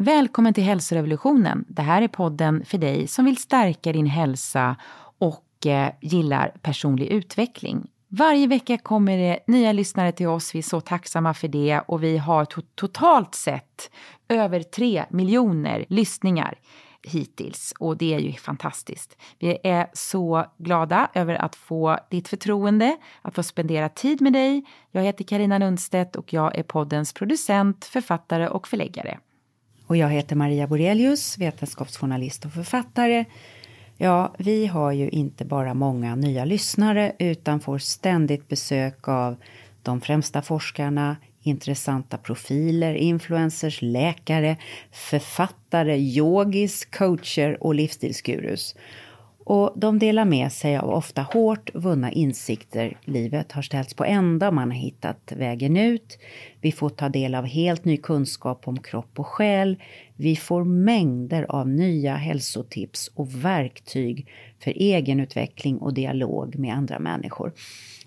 Välkommen till hälsorevolutionen. Det här är podden för dig som vill stärka din hälsa och eh, gillar personlig utveckling. Varje vecka kommer det nya lyssnare till oss. Vi är så tacksamma för det och vi har to totalt sett över tre miljoner lyssningar hittills och det är ju fantastiskt. Vi är så glada över att få ditt förtroende, att få spendera tid med dig. Jag heter Karina Lundstedt och jag är poddens producent, författare och förläggare. Och jag heter Maria Borelius, vetenskapsjournalist och författare. Ja, vi har ju inte bara många nya lyssnare utan får ständigt besök av de främsta forskarna, intressanta profiler, influencers, läkare, författare, yogis, coacher och livsstilsgurus. Och de delar med sig av ofta hårt vunna insikter. Livet har ställts på ända, man har hittat vägen ut. Vi får ta del av helt ny kunskap om kropp och själ. Vi får mängder av nya hälsotips och verktyg för egenutveckling och dialog med andra människor.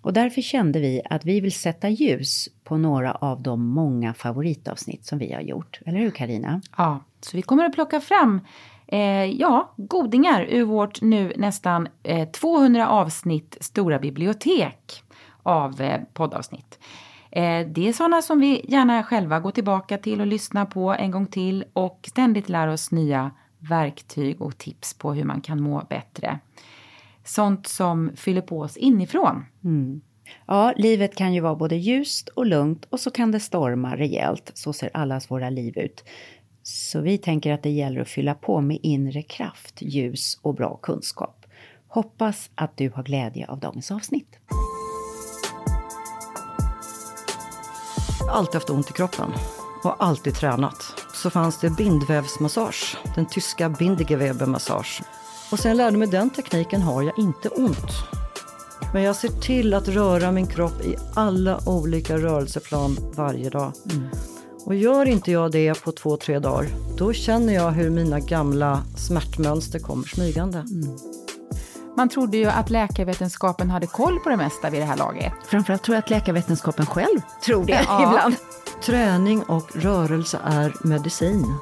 Och därför kände vi att vi vill sätta ljus på några av de många favoritavsnitt som vi har gjort. Eller hur Karina? Ja, så vi kommer att plocka fram eh, ja, godingar ur vårt nu nästan eh, 200 avsnitt stora bibliotek av eh, poddavsnitt. Eh, det är sådana som vi gärna själva går tillbaka till och lyssnar på en gång till och ständigt lär oss nya verktyg och tips på hur man kan må bättre. Sånt som fyller på oss inifrån. Mm. Ja, livet kan ju vara både ljust och lugnt och så kan det storma rejält. Så ser allas våra liv ut. Så vi tänker att det gäller att fylla på med inre kraft, ljus och bra kunskap. Hoppas att du har glädje av dagens avsnitt. Alltid haft ont i kroppen och alltid tränat. Så fanns det bindvävsmassage, den tyska Bindegewebe-massage. Och sen jag lärde mig den tekniken har jag inte ont. Men jag ser till att röra min kropp i alla olika rörelseplan varje dag. Mm. Och gör inte jag det på två, tre dagar, då känner jag hur mina gamla smärtmönster kommer smygande. Mm. Man trodde ju att läkarvetenskapen hade koll på det mesta vid det här laget. Framförallt tror jag att läkarvetenskapen själv tror det ja. ibland. Träning och rörelse är medicin.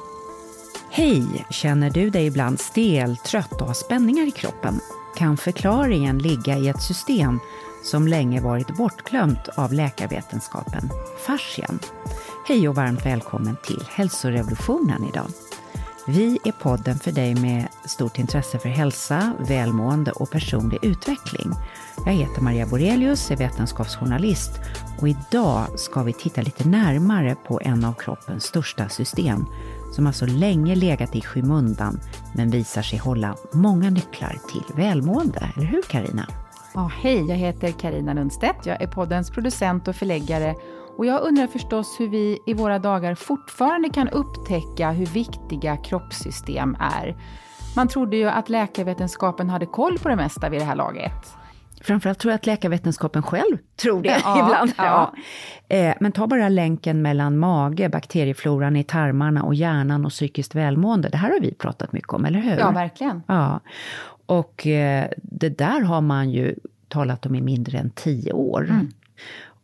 Hej! Känner du dig ibland stel, trött och har spänningar i kroppen? Kan förklaringen ligga i ett system som länge varit bortglömt av läkarvetenskapen, fascian? Hej och varmt välkommen till hälsorevolutionen idag. Vi är podden för dig med stort intresse för hälsa, välmående och personlig utveckling. Jag heter Maria Borelius, är vetenskapsjournalist och idag ska vi titta lite närmare på en av kroppens största system som alltså länge legat i skymundan men visar sig hålla många nycklar till välmående. Eller hur Karina? Ja, hej, jag heter Karina Lundstedt. Jag är poddens producent och förläggare och jag undrar förstås hur vi i våra dagar fortfarande kan upptäcka hur viktiga kroppssystem är. Man trodde ju att läkarvetenskapen hade koll på det mesta vid det här laget. Framförallt tror jag att läkarvetenskapen själv tror det ja, ibland. Ja. Eh, men ta bara länken mellan mage, bakteriefloran i tarmarna och hjärnan och psykiskt välmående. Det här har vi pratat mycket om, eller hur? Ja, verkligen. Ja. Och eh, det där har man ju talat om i mindre än tio år. Mm.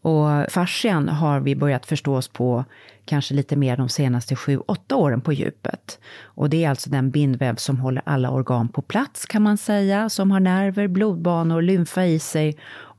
Och fascian har vi börjat förstå oss på kanske lite mer de senaste sju, åtta åren på djupet. Och det är alltså den bindväv som håller alla organ på plats kan man säga, som har nerver, blodbanor, lymfa i sig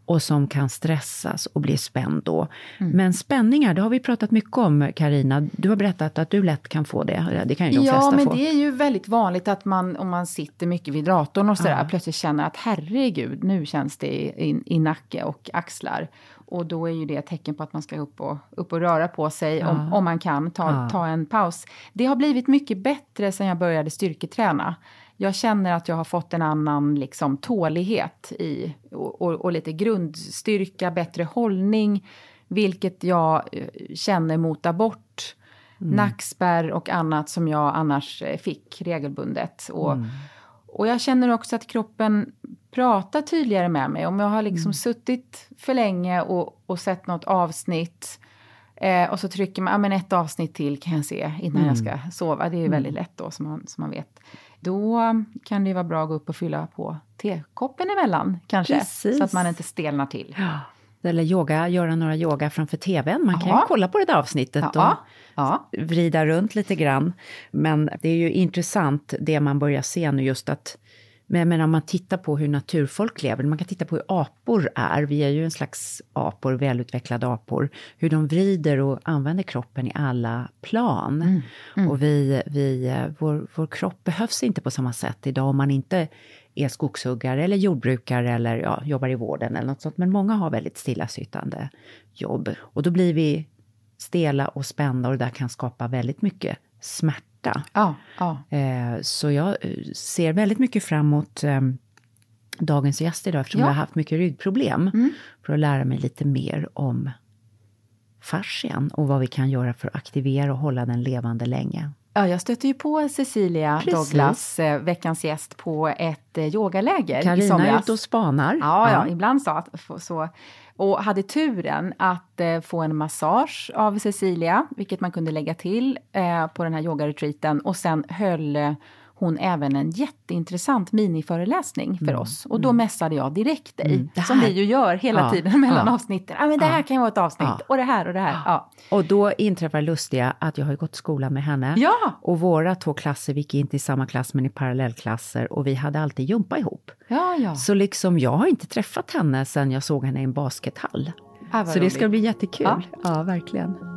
och som kan stressas och bli spänd då. Mm. Men spänningar, det har vi pratat mycket om Karina. Du har berättat att du lätt kan få det. Det kan ju de ja, flesta men få. det är ju väldigt vanligt att man om man sitter mycket vid datorn och sådär ja. plötsligt känner att herregud, nu känns det i, i nacke och axlar. Och då är ju det ett tecken på att man ska upp och, upp och röra på sig ja. om, om man kan, ta, ja. ta en paus. Det har blivit mycket bättre sen jag började styrketräna. Jag känner att jag har fått en annan liksom, tålighet i, och, och, och lite grundstyrka, bättre hållning, vilket jag eh, känner motar bort mm. nackspärr och annat som jag annars eh, fick regelbundet. Och, mm. och jag känner också att kroppen prata tydligare med mig. Om jag har liksom mm. suttit för länge och, och sett något avsnitt eh, och så trycker man, ja men ett avsnitt till kan jag se innan mm. jag ska sova. Det är ju mm. väldigt lätt då som man, som man vet. Då kan det vara bra att gå upp och fylla på tekoppen emellan kanske. Precis. Så att man inte stelnar till. Ja. eller yoga, göra några yoga framför TVn. Man kan Ja. ju kolla på det där avsnittet Ja, och ja. vrida runt lite grann. Men det är ju intressant det man börjar se nu just att men menar om man tittar på hur naturfolk lever, man kan titta på hur apor är, vi är ju en slags apor, välutvecklade apor, hur de vrider och använder kroppen i alla plan. Och vi, vi, vår, vår kropp behövs inte på samma sätt idag om man inte är skogshuggare eller jordbrukare eller ja, jobbar i vården eller något sånt. Men många har väldigt stillasittande jobb. Och då blir vi stela och spända och det där kan skapa väldigt mycket smärta. Ja, ja. Eh, Så jag eh, ser väldigt mycket fram emot eh, dagens gäst idag eftersom Ja. jag har haft mycket ryggproblem. För att lära mig lite mer om fascian och vad vi kan göra för att aktivera och hålla den levande länge. Ja, jag stötte ju på Cecilia Precis. Douglas, eh, veckans gäst, på ett yogaläger i Carina är somras. ute och spanar. Ja, ja, ibland så, så. Och hade turen att eh, få en massage av Cecilia, vilket man kunde lägga till eh, på den här yogaretreaten. Och sen höll eh, hon även en jätteintressant miniföreläsning för oss. Och då mässade jag direkt dig, Mm, som vi ju gör hela Ja, tiden mellan ja. avsnitten. Ah, men det här kan ju vara ett avsnitt, Ja. och det här och det här. Ja. Och då inträffar lustiga att jag har gått i skolan med henne. Ja. Och våra två klasser, vi gick inte i samma klass men i parallellklasser och vi hade alltid jumpa ihop. Ja, ja. Så liksom, jag har inte träffat henne sen jag såg henne i en baskethall. Ah, Så det ska roligt. bli jättekul. Ja. ja verkligen.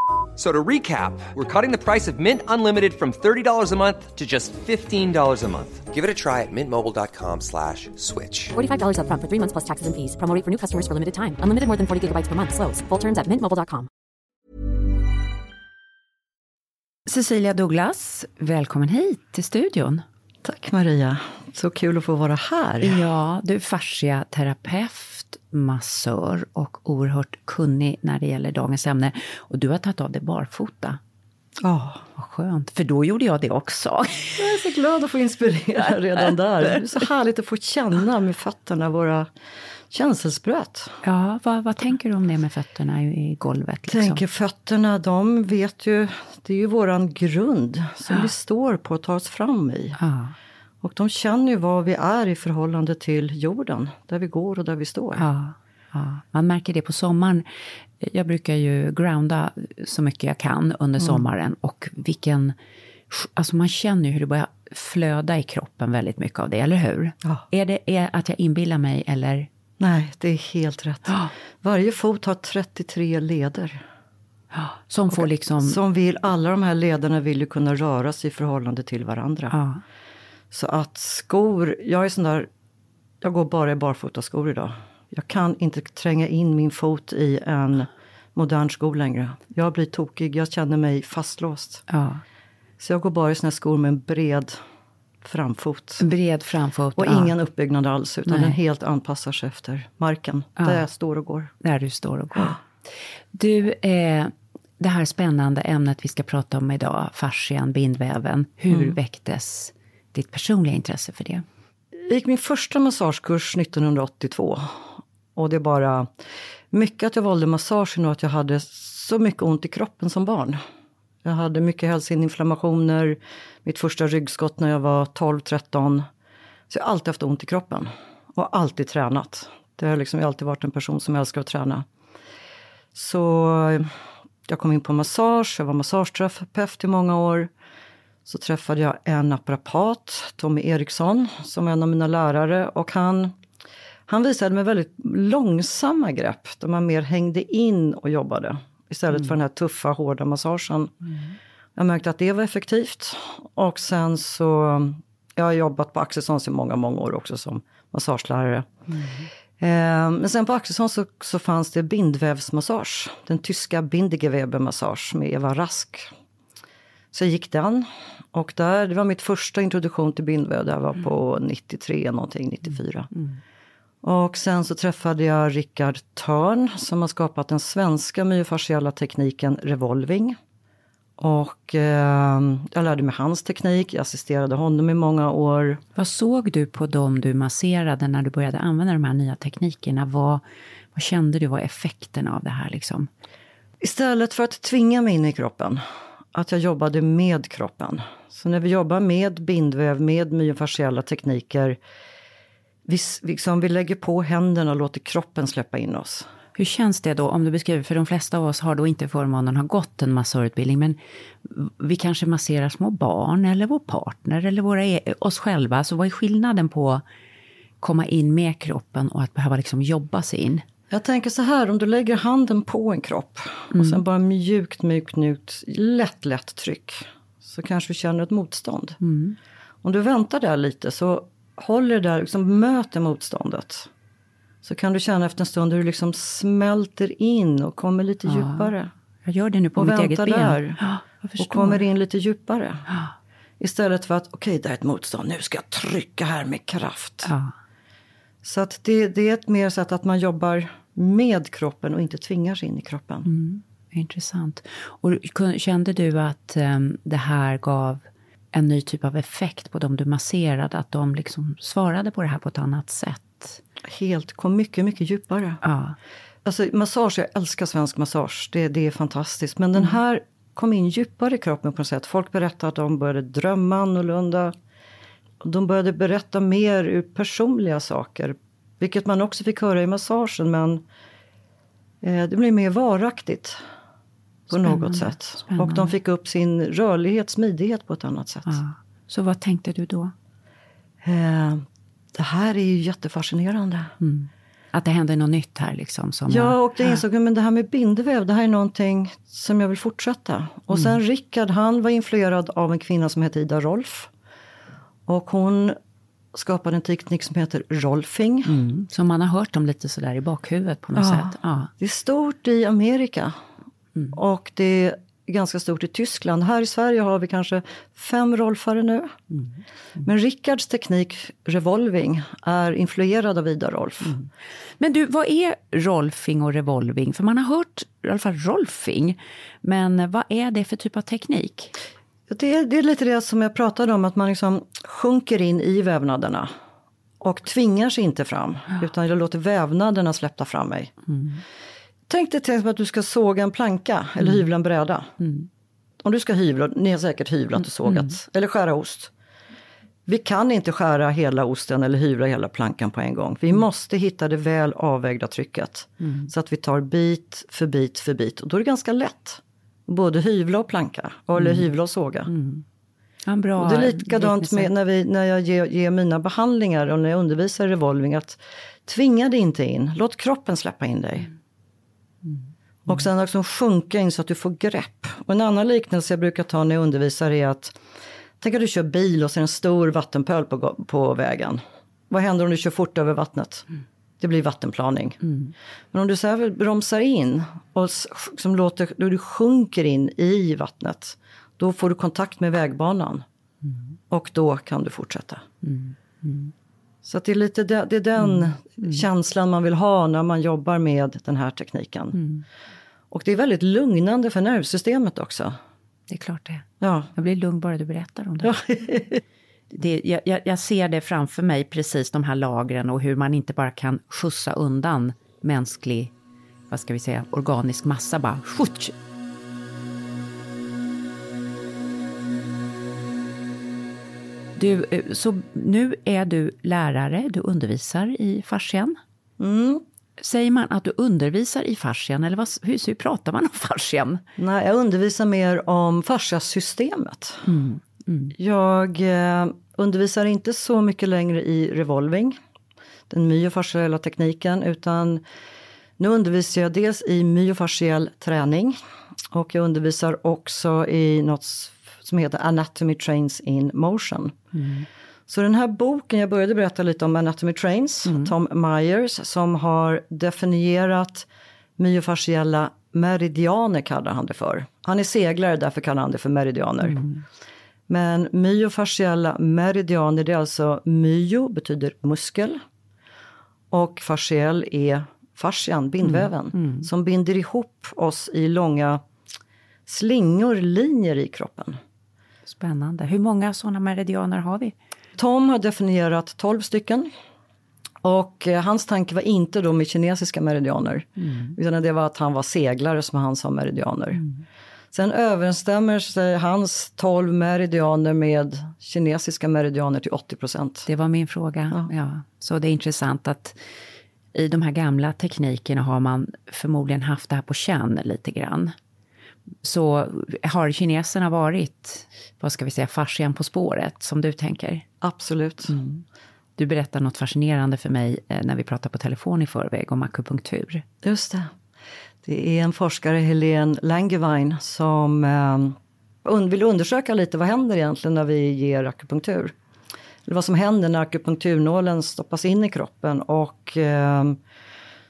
F- So to recap, we're cutting the price of Mint Unlimited from $30 a month to just $15 a month. Give it a try at mintmobile.com slash switch. $45 upfront for three months plus taxes and fees. Promo rate for new customers for limited time. Unlimited more than 40 gigabytes per month. Slows. Full terms at mintmobile.com. Cecilia Douglas, välkommen hit till studion. Tack Maria, så kul att få vara här. Ja, du är fasciaterapeut, massör och oerhört kunnig när det gäller dagens ämne. Och du har tagit av dig barfota. Ja, Vad skönt, för då gjorde jag det också. jag är så glad att få inspirera redan där. Det är så härligt att få känna med fötterna våra känselspröt. Ja, vad, vad tänker du om det med fötterna i, golvet? Liksom? Tänker fötterna, de vet ju, det är ju våran grund som vi står på och tar oss fram i. Ja, Och de känner ju vad vi är i förhållande till jorden, där vi går och där vi står. ja, ja, man märker det på sommaren. Jag brukar ju grounda så mycket jag kan under sommaren och vilken... Alltså man känner ju hur det börjar flöda i kroppen väldigt mycket av det, eller hur? Ja. Är det är att jag inbillar mig eller? Nej, det är helt rätt. Varje fot har 33 leder. Som får liksom... Som vill, alla de här lederna vill ju kunna röra sig i förhållande till varandra. Ja, Så att skor, jag är sån där, jag går bara i barfotaskor idag. Jag kan inte tränga in min fot i en modern sko längre. Jag blir tokig, jag känner mig fastlåst. ja. Så jag går bara i såna här skor med en bred framfot. Bred framfot. Och ja, ingen uppbyggnad alls, utan Nej. den helt anpassar sig efter marken. Där jag står och går. Där du står och går. Du, eh, det här spännande ämnet vi ska prata om idag, fascian, bindväven. Hur Mm. väcktes ditt personliga intresse för det? Jag gick min första massagekurs 1982. Och det är bara mycket att jag valde massagen och att jag hade så mycket ont i kroppen som barn. Jag hade mycket hälseninflammationer, mitt första ryggskott när jag var 12-13. Så jag har alltid haft ont i kroppen. Och alltid tränat. Det har liksom, jag har alltid varit en person som älskar att träna. Så jag kom in på massage, jag var massageterapeut i många år. Så träffade jag en naprapat, Tommy Eriksson, som var en av mina lärare. Och han, han visade mig väldigt långsamma grepp, där man mer hängde in och jobbade. Istället mm. för den här tuffa, hårda massagen. Mm. Jag märkte att det var effektivt. Och sen så, jag har jobbat på Axelssons i många, många år också som massagelärare. Mm. Eh, men sen på Axelssons så, så fanns det bindvävsmassage. Den tyska Bindegewebe-massage med Eva Rask. Så jag gick den. Och där, det var mitt första introduktion till bindväv. Det var på 93 någonting, 94. Mm. Och sen så träffade jag Rickard Törn som har skapat den svenska myofasciella tekniken revolving. Och eh, jag lärde mig hans teknik, jag assisterade honom i många år. Vad såg du på dem du masserade när du började använda de här nya teknikerna? Vad, vad kände du var effekten av det här? Liksom? Istället för att tvinga mig in i kroppen, att jag jobbade med kroppen. Så när vi jobbar med bindväv, med myofasciella tekniker, vi, liksom, vi lägger på händerna och låter kroppen släppa in oss. Hur känns det då, om du beskriver, för de flesta av oss har då inte förmånen att ha gått en massörutbildning, men vi kanske masserar små barn eller vår partner eller våra, e, oss själva. Så vad är skillnaden på att komma in med kroppen och att behöva liksom jobba sig in? Jag tänker så här, om du lägger handen på en kropp och mm. sen bara mjukt, mjukt, mjukt, lätt, lätt tryck. Så kanske du känner ett motstånd. Mm. Om du väntar där lite så håller det där, liksom möter motståndet. Så kan du känna efter en stund hur du liksom smälter in och kommer lite ja. djupare. Jag gör det nu på och mitt eget ben. Där, ja, och kommer in lite djupare. Ja. Istället för att, okej, okay, det är ett motstånd, nu ska jag trycka här med kraft. Så att det, det, är ett mer sätt att man jobbar med kroppen och inte tvingar sig in i kroppen. Mm, intressant. Och kände du att um, det här gav en ny typ av effekt på dem du masserade? Att de liksom svarade på det här på ett annat sätt? Helt, kom mycket, mycket djupare. Ja. Alltså massage, jag älskar svensk massage. Det, det är fantastiskt. Men den mm. här kom in djupare i kroppen på något sätt. Folk berättade att de började drömma annorlunda. De började berätta mer ur personliga saker. Vilket man också fick höra i massagen. Men eh, det blev mer varaktigt. På Spännande. något sätt. Spännande. Och de fick upp sin rörlighet, smidighet på ett annat sätt. Ja. Så vad tänkte du då? Eh, det här är ju jättefascinerande. Mm. Att det händer något nytt här liksom? Som ja, och jag insåg att det här med bindväv, det här är någonting som jag vill fortsätta. Och mm. sen Rickard, han var influerad av en kvinna som heter Ida Rolf. Och hon skapade en teknik som heter rolfing. Mm. Som man har hört om lite sådär i bakhuvudet på något ja. sätt. Ja. Det är stort i Amerika. Mm. Och det ganska stort i Tyskland. Här i Sverige har vi kanske fem rolfare nu. Mm. Mm. Men Rickards teknik, revolving, är influerad av Ida Rolf. Mm. Men du, vad är rolfing och revolving? För man har hört i alla fall rolfing, men vad är det för typ av teknik? Det är, det är lite det som jag pratade om, att man liksom sjunker in i vävnaderna och tvingar sig inte fram, ja. utan jag låter vävnaderna släppa fram mig. Mm. Tänk dig till exempel att du ska såga en planka eller mm. hyvla en bräda. Mm. Om du ska hyvla, ni har säkert hyvlat och sågat, mm. eller skära ost. Vi kan inte skära hela osten eller hyvla hela plankan på en gång. Vi mm. måste hitta det väl avvägda trycket. Mm. Så att vi tar bit för bit för bit. Och då är det ganska lätt. Både hyvla och planka, eller mm. hyvla och såga. Ja, bra och det är likadant med när, vi, när jag ger, ger, mina behandlingar och när jag undervisar i revolving. Att tvinga dig inte in, låt kroppen släppa in dig. Mm. Och sen liksom sjunka in så att du får grepp. Och en annan liknelse jag brukar ta när jag undervisar är att Tänk att du kör bil och ser en stor vattenpöl på, på vägen. Vad händer om du kör fort över vattnet? Mm. Det blir vattenplaning. Mm. Men om du så här bromsar in och liksom låter, då du sjunker in i vattnet, då får du kontakt med vägbanan. Mm. Och då kan du fortsätta. Mm. Mm. Så det är lite det, det är den mm. Mm. känslan man vill ha när man jobbar med den här tekniken. Och det är väldigt lugnande för nervsystemet också. Det är klart det. Ja. Jag blir lugn bara du berättar om det. Ja. det jag, jag, ser det framför mig, precis de här lagren och hur man inte bara kan skjutsa undan mänsklig, vad ska vi säga, organisk massa bara. Skjutsch, Du, eh, så nu är du lärare, du undervisar i fascian. Mm. Säger man att du undervisar i fascian eller vad, hur, hur pratar man om fascian? Nej, jag undervisar mer om fasciasystemet. Mm. Mm. Jag eh, undervisar inte så mycket längre i revolving, den myofasciella tekniken, utan nu undervisar jag dels i myofasciell träning och jag undervisar också i något som heter Anatomy Trains in Motion. Mm. Så den här boken, jag började berätta lite om Anatomy Trains, mm. Tom Myers, som har definierat myofasciella meridianer kallar han det för. Han är seglare, därför kallar han det för meridianer. Mm. Men myofasciella meridianer, det är alltså myo betyder muskel och fasciell är fascian, bindväven, mm. Mm. som binder ihop oss i långa slingor, linjer i kroppen. Spännande. Hur många sådana meridianer har vi? Tom har definierat 12 stycken. Och eh, hans tanke var inte då med kinesiska meridianer. Mm. Utan det var att han var seglare som han sa meridianer. Mm. Sen överensstämmer sig hans 12 meridianer med kinesiska meridianer till 80 procent. Det var min fråga. Ja. ja. Så det är intressant att i de här gamla teknikerna har man förmodligen haft det här på känn lite grann. Så har kineserna varit, vad ska vi säga, fascian på spåret, som du tänker? Absolut. Mm. Du berättade något fascinerande för mig eh, när vi pratade på telefon i förväg om akupunktur. Just det. Det är en forskare, Helene Langevine, som eh, vill undersöka lite vad händer egentligen när vi ger akupunktur. Eller vad som händer när akupunkturnålen stoppas in i kroppen. Och, eh,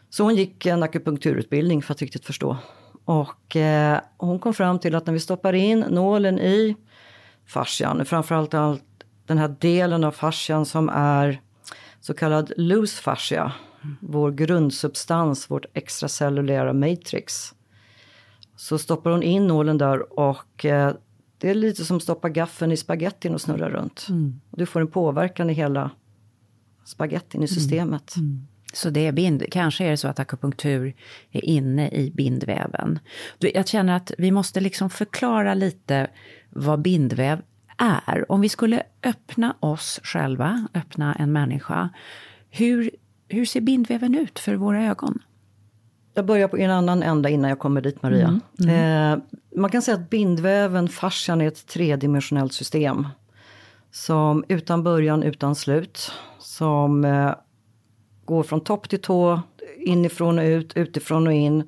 så hon gick en akupunkturutbildning för att riktigt förstå. Och eh, hon kom fram till att när vi stoppar in nålen i fascian, framförallt allt den här delen av fascian som är så kallad loose fascia, vår grundsubstans, vårt extracellulära matrix. Så stoppar hon in nålen där och eh, det är lite som att stoppa gaffeln i spagettin och snurra runt. Mm. Du får en påverkan i hela spagettin i mm. systemet. Mm. Mm. Så det är bind, kanske är det så att akupunktur är inne i bindväven. Jag känner att vi måste liksom förklara lite vad bindväv är. Om vi skulle öppna oss själva, öppna en människa. Hur, hur ser bindväven ut för våra ögon? Jag börjar på en annan ända innan jag kommer dit Maria. Mm, mm. Eh, man kan säga att bindväven, fascian, är ett tredimensionellt system. Som utan början, utan slut. Som eh, går från topp till tå, inifrån och ut, utifrån och in.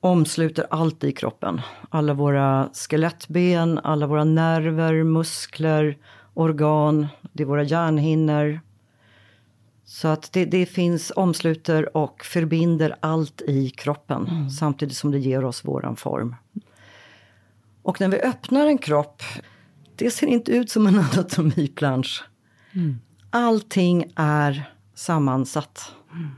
Omsluter allt i kroppen. Alla våra skelettben, alla våra nerver, muskler, organ, det är våra hjärnhinnor. Så att det, det finns, omsluter och förbinder allt i kroppen mm. samtidigt som det ger oss våran form. Och när vi öppnar en kropp, det ser inte ut som en anatomiplansch. Mm. Allting är sammansatt. Mm.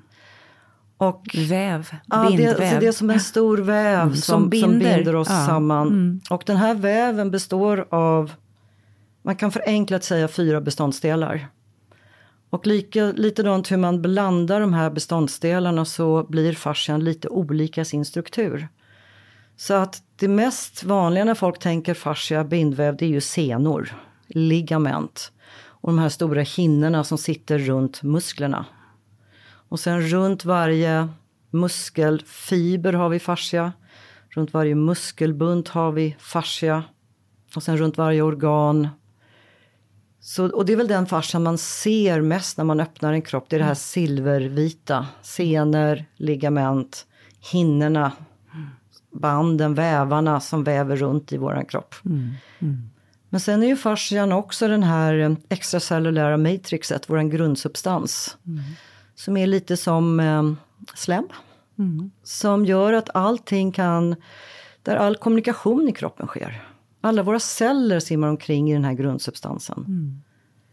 Och, väv, ja, bindväv. Det, det är som en stor väv mm, som, som, binder. som, binder. oss ja. samman. Mm. Och den här väven består av, man kan förenklat säga fyra beståndsdelar. Och lika, likadant hur man blandar de här beståndsdelarna så blir fascian lite olika i sin struktur. Så att det mest vanliga när folk tänker fascia, bindväv, det är ju senor, ligament. Och de här stora hinnorna som sitter runt musklerna. Och sen runt varje muskelfiber har vi fascia. Runt varje muskelbunt har vi fascia. Och sen runt varje organ. Så, och det är väl den fascian man ser mest när man öppnar en kropp. Det är det här silvervita. Senor, ligament, hinnorna, banden, vävarna som väver runt i våran kropp. Mm. Mm. Men sen är ju fascian också den här extracellulära matrixet, vår grundsubstans. Mm. Som är lite som eh, slem. Mm. Som gör att allting kan, där all kommunikation i kroppen sker. Alla våra celler simmar omkring i den här grundsubstansen. Mm.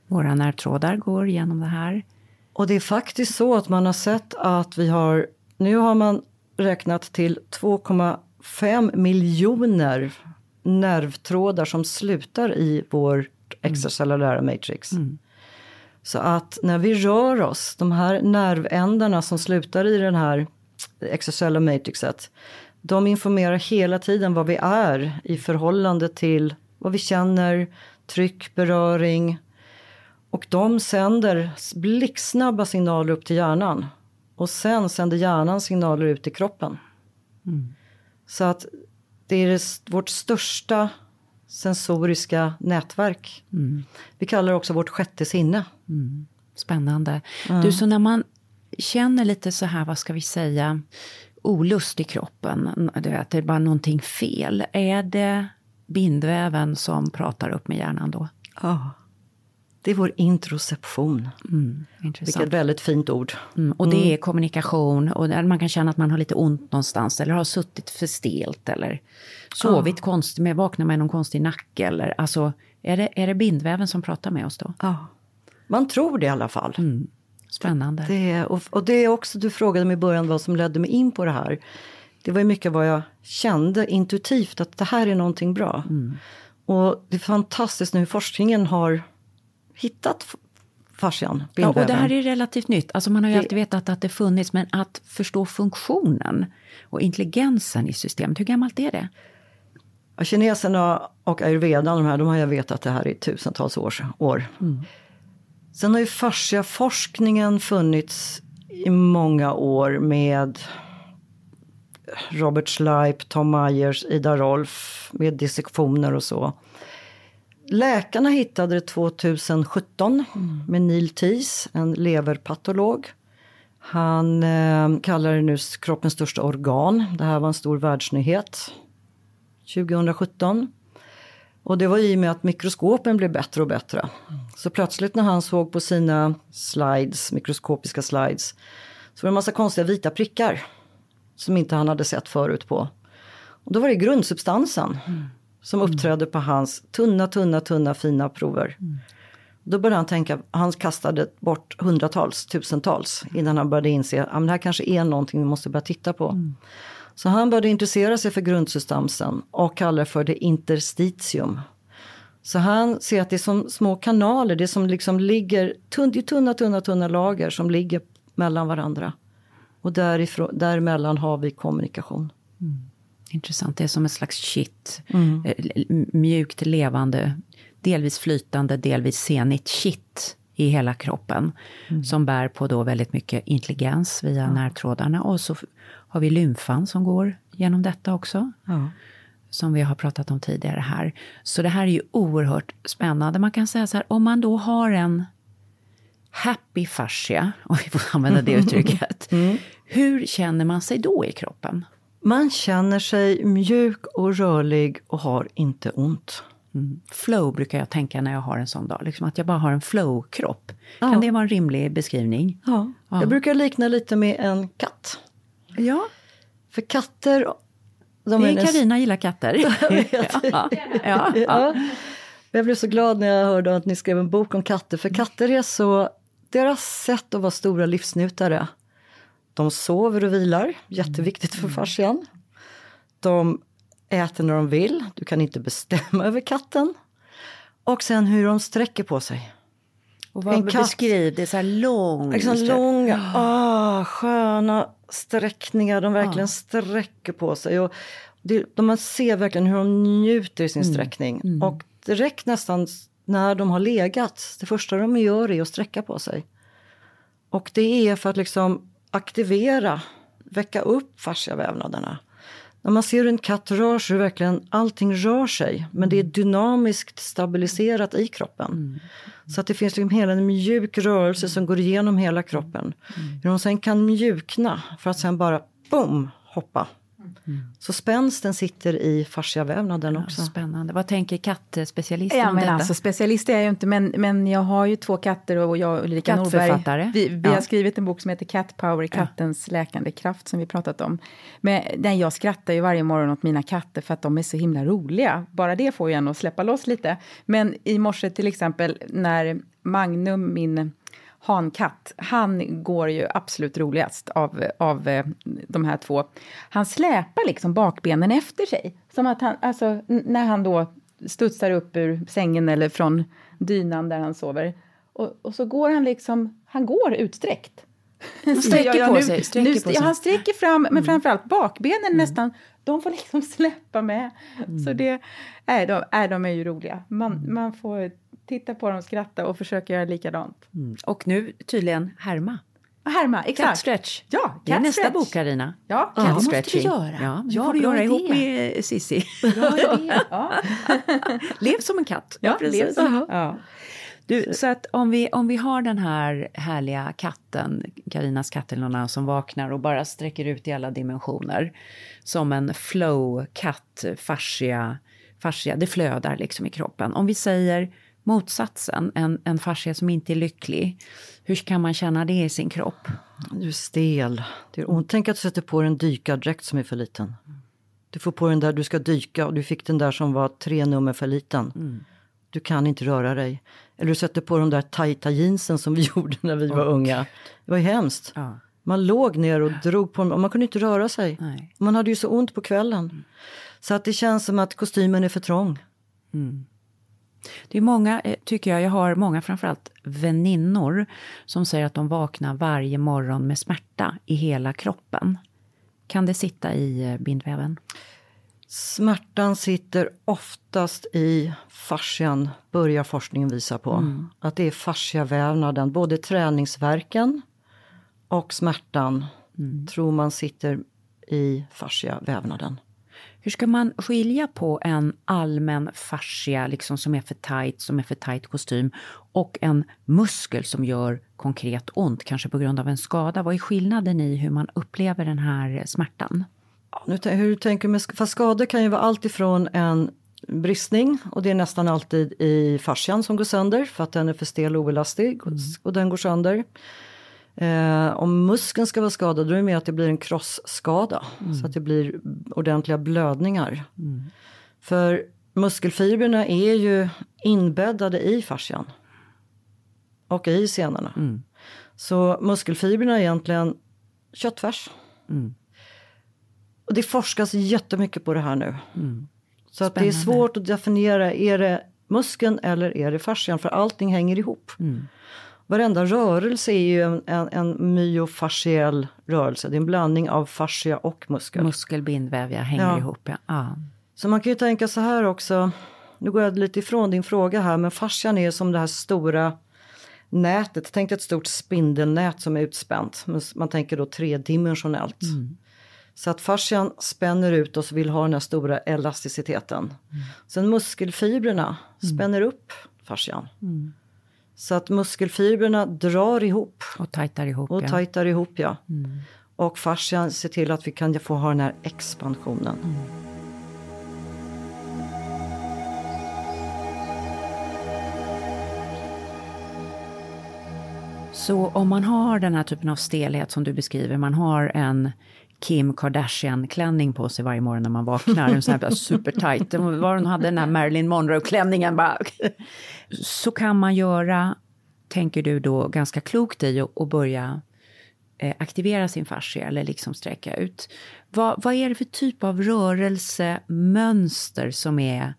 Våra nervtrådar går genom det här. Och det är faktiskt så att man har sett att vi har, nu har man räknat till 2,5 miljoner nervtrådar som slutar i vårt extracellulära matrix. Mm. Så att när vi rör oss, de här nervändarna som slutar i den här extracellulära matrixet, de informerar hela tiden vad vi är i förhållande till vad vi känner, tryck, beröring. Och de sänder blixtsnabba signaler upp till hjärnan. och sen sänder hjärnan signaler ut i kroppen. Så att det är det, vårt största sensoriska nätverk. Vi kallar det också vårt sjätte sinne. Spännande. Du, så när man känner lite så här, vad ska vi säga, olust i kroppen, du vet, det är bara någonting fel. Är det bindväven som pratar upp med hjärnan då? Ja. Det är vår introception. Intressant. Vilket väldigt fint ord. Mm, och det är kommunikation och man kan känna att man har lite ont någonstans eller har suttit för stelt eller sovit konstigt, med, vaknat med någon konstig nacke eller alltså är det, är det bindväven som pratar med oss då? Ja. Man tror det i alla fall. Spännande. Det är, och, och det är också, du frågade mig i början vad som ledde mig in på det här. Det var ju mycket vad jag kände intuitivt att det här är någonting bra. Och det är fantastiskt nu hur forskningen har hittat fascian, Ja, och det här är relativt nytt. Alltså man har ju Det- alltid vetat att det funnits, men att förstå funktionen och intelligensen i systemet, hur gammalt är det? Kineserna och ayurvedan, de här, de har jag vetat det här i tusentals års, år. Sen har ju fasciaforskningen funnits i många år med Robert Schleip, Tom Myers, Ida Rolf med dissektioner och så. Läkarna hittade det 2017 med Neil Tees, en leverpatolog. Han eh, kallar det nu kroppens största organ. Det här var en stor världsnyhet 2017. Och det var i och med att mikroskopen blev bättre och bättre. Så plötsligt när han såg på sina slides, mikroskopiska slides, så var det en massa konstiga vita prickar. Som inte han hade sett förut på. Och då var det grundsubstansen som uppträdde på hans tunna, tunna, tunna fina prover. Då började han tänka, han kastade bort hundratals, tusentals innan han började inse att det här kanske är någonting vi måste börja titta på. Så han började intressera sig för grundsubstansen och kallar för det interstitium. Så han ser att det är som små kanaler, det som liksom ligger, tunn, det är tunna, tunna, tunna lager som ligger mellan varandra. Och därifrån, däremellan har vi kommunikation. Intressant, det är som ett slags kitt. Eh, l- Mjukt levande, delvis flytande, delvis senigt kitt i hela kroppen. Som bär på då väldigt mycket intelligens via närtrådarna. Och så har vi lymfan som går genom detta också. Ja. Som vi har pratat om tidigare här. Så det här är ju oerhört spännande. Man kan säga så här, om man då har en happy fascia, om vi får använda det uttrycket. Hur känner man sig då i kroppen? Man känner sig mjuk och rörlig och har inte ont. Flow brukar jag tänka när jag har en sån dag. Liksom att jag bara har en flow-kropp. Ja. Kan det vara en rimlig beskrivning? Ja. Ja. Jag brukar likna lite med en katt. Ja, För katter... De det är näst- Carina gillar katter. ja, ja, ja. Ja. Jag blev så glad när jag hörde att ni skrev en bok om katter. För katter är så... Deras sätt att vara stora livsnjutare. De sover och vilar, jätteviktigt för fascian. De äter när de vill, du kan inte bestämma över katten. Och sen hur de sträcker på sig. Och vad En katt. beskriv, det är så här lång. Liksom långa, ah, sköna sträckningar. De verkligen sträcker på sig. Och det, de man ser verkligen hur de njuter i sin sträckning. Och direkt nästan när de har legat, det första de gör är att sträcka på sig. Och det är för att liksom aktivera, väcka upp fasciavävnaderna. När man ser hur en katt rör sig, verkligen allting rör sig. Men det är dynamiskt stabiliserat i kroppen. Så att det finns liksom hela en mjuk rörelse som går igenom hela kroppen. Hur de sen kan mjukna för att sen bara boom, hoppa. Så spänsten sitter i fasciavävnaden också. Spännande. Vad tänker kattspecialisten Ja, om men detta? alltså, specialist är jag ju inte, men, men jag har ju två katter och jag och Ulrika. Norberg. Vi, vi Ja. har skrivit en bok som heter Cat Power, kattens läkande kraft, som vi pratat om. Men den, jag skrattar ju varje morgon åt mina katter för att de är så himla roliga. Bara det får ju en att släppa loss lite. Men i morse till exempel när Magnum, min hankatt, han går ju absolut roligast av, av eh, de här två. Han släpar liksom bakbenen efter sig. Som att han, alltså när han då studsar upp ur sängen eller från dynan där han sover. Och, och så går han liksom, han går utsträckt. sträcker på sig, sträcker nu, på sig. Mm. Ja, han sträcker fram, men framförallt bakbenen nästan, de får liksom släppa med. Mm. Så det, är de, är de är ju roliga. Man, man får titta på dem, skratta och försöka göra likadant. Mm. Och nu tydligen härma. Härma, exakt. Cat stretch. Ja, det är cat nästa stretch. bok Karina. Ja, Cat det måste stretching. vi göra. Ja, Ja, får du göra ihop med Sissi. Idé. Ja. Lev som en katt. Ja, lev som- Ja. Du, så att om vi, om vi har den här härliga katten, Karinas katt eller någon annan som vaknar och bara sträcker ut i alla dimensioner. Som en flow-katt, fascia, fascia, det flödar liksom i kroppen. Om vi säger motsatsen, en, en fascia som inte är lycklig. Hur kan man känna det i sin kropp? Du är stel. Det är ont. Tänk att du sätter på dig en dykardräkt som är för liten. Du får på den där du ska dyka och du fick den där som var tre nummer för liten. Du kan inte röra dig. Eller du sätter på de där tajta jeansen som vi gjorde när vi var unga. Det var ju hemskt. Ja. Man låg ner och drog på dem och man kunde inte röra sig. Nej. Man hade ju så ont på kvällen. Så att det känns som att kostymen är för trång. Det är många, eh, tycker jag, jag har många framförallt väninnor som säger att de vaknar varje morgon med smärta i hela kroppen. Kan det sitta i eh, bindväven? Smärtan sitter oftast i fascian, börjar forskningen visa på. Att det är fasciavävnaden, både träningsverken och smärtan tror man sitter i fasciavävnaden. Hur ska man skilja på en allmän fascia liksom som är för tight, som är för tight kostym och en muskel som gör konkret ont, kanske på grund av en skada? Vad är skillnaden i hur man upplever den här smärtan? Nu, hur tänker med, fast skador kan ju vara allt ifrån en bristning och det är nästan alltid i fascian som går sönder för att den är för stel och oelastig och, och den går sönder. Eh, om muskeln ska vara skadad då är det mer att det blir en krossskada så att det blir ordentliga blödningar. För muskelfibrerna är ju inbäddade i fascian och i senorna. Så muskelfibrerna är egentligen köttfärs. Och det forskas jättemycket på det här nu. Så att det är svårt att definiera, är det muskeln eller är det fascian? För allting hänger ihop. Varenda rörelse är ju en, en, en myofasciell rörelse. Det är en blandning av fascia och muskel. Muskel, bindväv, ja, hänger Ja. ihop. Ja. Ja. Så man kan ju tänka så här också. Nu går jag lite ifrån din fråga här, men fascian är som det här stora nätet. Tänk dig ett stort spindelnät som är utspänt. Man tänker då tredimensionellt. Så att fascian spänner ut och så vill ha den här stora elasticiteten. Sen muskelfibrerna spänner upp fascian. Så att muskelfibrerna drar ihop Och tajtar ihop. och ja. tajtar ihop ja. Och fascian ser till att vi kan få ha den här expansionen. Så om man har den här typen av stelhet som du beskriver, man har en Kim Kardashian-klänning på sig varje morgon när man vaknar, en sån här supertight, var hon hade den här Marilyn Monroe-klänningen bara. Så kan man göra, tänker du då, ganska klokt i att att börja eh, aktivera sin fascia eller liksom sträcka ut. Vad, vad är det för typ av rörelsemönster som är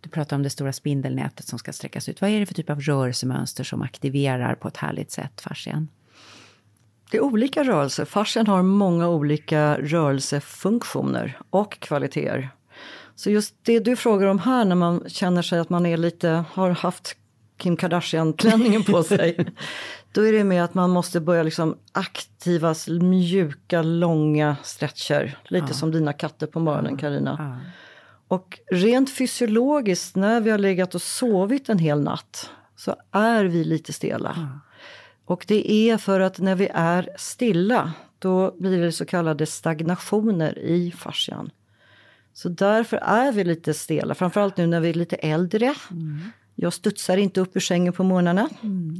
du pratar om det stora spindelnätet som ska sträckas ut. Vad är det för typ av rörelsemönster som aktiverar på ett härligt sätt fascian? Det är olika rörelser. Fascian har många olika rörelsefunktioner och kvaliteter. Så just det du frågar om här när man känner sig att man är lite, har haft Kim Kardashian-klänningen på sig. Då är det med att man måste börja liksom aktiva, mjuka, långa stretcher. Lite som dina katter på morgonen, Karina. Och rent fysiologiskt, när vi har legat och sovit en hel natt, så är vi lite stela. Och det är för att när vi är stilla, då blir det så kallade stagnationer i fascian. Så därför är vi lite stela, framförallt nu när vi är lite äldre. Jag studsar inte upp ur sängen på morgnarna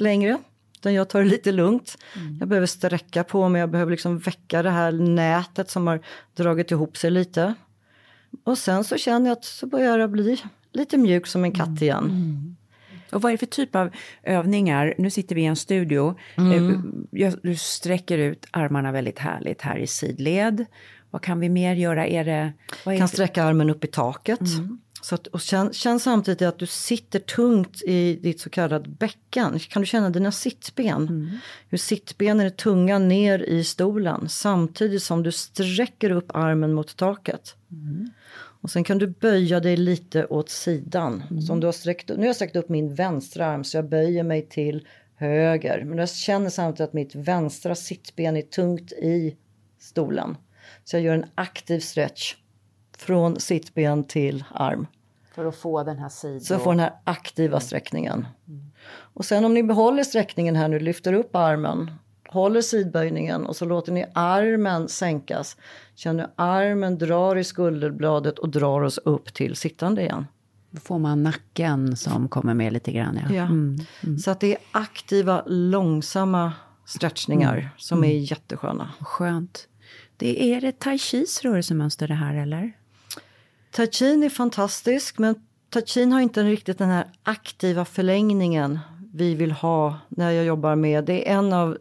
längre. Utan jag tar det lite lugnt. Jag behöver sträcka på mig, jag behöver liksom väcka det här nätet som har dragit ihop sig lite. Och sen så känner jag att så börjar jag bli lite mjuk som en katt igen. Och vad är det för typ av övningar? Nu sitter vi i en studio. Eh, jag- Du sträcker ut armarna väldigt härligt här i sidled. Vad kan vi mer göra? Är det... Är kan sträcka armen upp i taket. Så att, och känn, känn samtidigt att du sitter tungt i ditt så kallade bäcken. Kan du känna dina sittben? Hur sittbenen är tunga ner i stolen samtidigt som du sträcker upp armen mot taket. Och sen kan du böja dig lite åt sidan. Så om du har sträckt, nu har jag sträckt upp min vänstra arm så jag böjer mig till höger. Men jag känner samtidigt att mitt vänstra sittben är tungt i stolen. Så jag gör en aktiv stretch från sittben till arm. För att få den här sidan. Så jag får den här aktiva sträckningen. Och sen om ni behåller sträckningen här nu, lyfter upp armen, håller sidböjningen och så låter ni armen sänkas. Känner armen drar i skulderbladet och drar oss upp till sittande igen. Då får man nacken som kommer med lite grann. Ja. Ja. Så att det är aktiva, långsamma stretchningar som är jättesköna. Skönt. Det är det tai chis rörelsemönster det här eller? Tai Chin är fantastisk men Tai Chin har inte riktigt den här aktiva förlängningen vi vill ha när jag jobbar med, det är en av,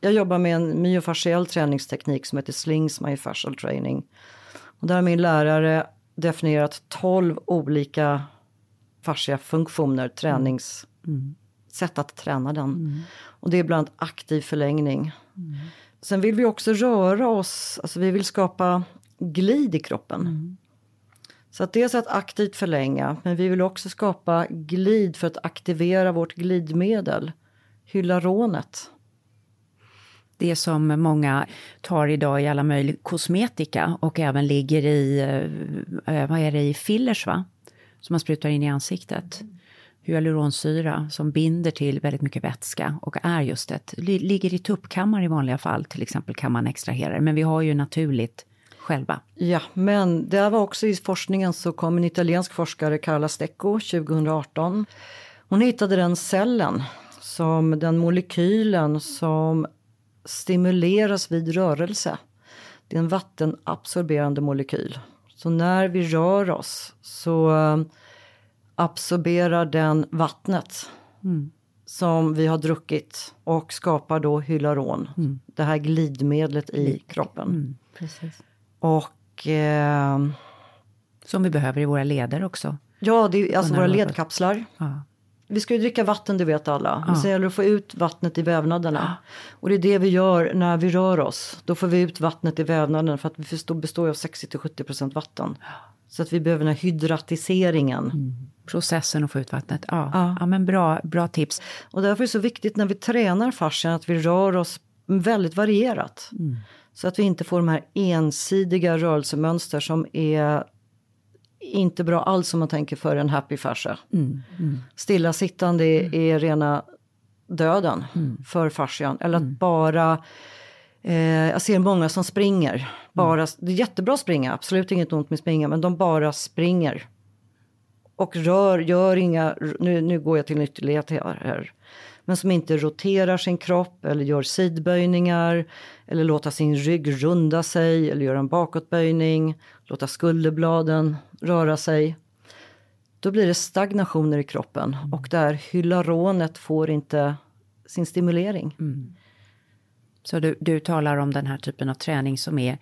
jag jobbar med en myofasciell träningsteknik som heter Slings Myofascial Training. Och där har min lärare definierat 12 olika fascia funktioner, tränings, sätt att träna den. Och det är bland annat aktiv förlängning. Sen vill vi också röra oss, alltså vi vill skapa glid i kroppen. Så att dels att aktivt förlänga, men vi vill också skapa glid för att aktivera vårt glidmedel, hyaluronet. Det som många tar idag i alla möjliga kosmetika och även ligger i, eh, eh, vad är det, i fillers va? Som man sprutar in i ansiktet. Hyaluronsyra som binder till väldigt mycket vätska och är just ett, ligger i tuppkammar i vanliga fall, till exempel kan man extrahera det. Men vi har ju naturligt själva. Ja, men det var också i forskningen så kom en italiensk forskare, Carla Stecco, 2018. Hon hittade den cellen, som den molekylen som stimuleras vid rörelse. Det är en vattenabsorberande molekyl. Så när vi rör oss så eh, absorberar den vattnet som vi har druckit och skapar då hyaluron, det här glidmedlet i kroppen. Precis. Och eh, Som vi behöver i våra leder också. ja, det är alltså våra ledkapslar. Ja. Vi ska ju dricka vatten, det vet alla. Men sen gäller det att få ut vattnet i vävnaderna. Och det är det vi gör när vi rör oss. Då får vi ut vattnet i vävnaderna för att vi består, av 60-70% vatten. Så att vi behöver den här hydratiseringen. Processen att få ut vattnet. Ja, Ja. ja. men bra, bra tips. Och därför är det så viktigt när vi tränar fascian att vi rör oss väldigt varierat. Så att vi inte får de här ensidiga rörelsemönster som är inte bra alls om man tänker för en happy fascia. Stillasittande är, är rena döden för fascian. Eller att bara, eh, jag ser många som springer. Bara, Det är jättebra att springa, absolut inget ont med springa, men de bara springer. Och rör, gör inga, nu, nu går jag till en ytterlighet här. Men som inte roterar sin kropp eller gör sidböjningar. Eller låta sin rygg runda sig eller göra en bakåtböjning. Låta skulderbladen röra sig. Då blir det stagnationer i kroppen och där hyaluronet får inte sin stimulering. Så du, du talar om den här typen av träning som är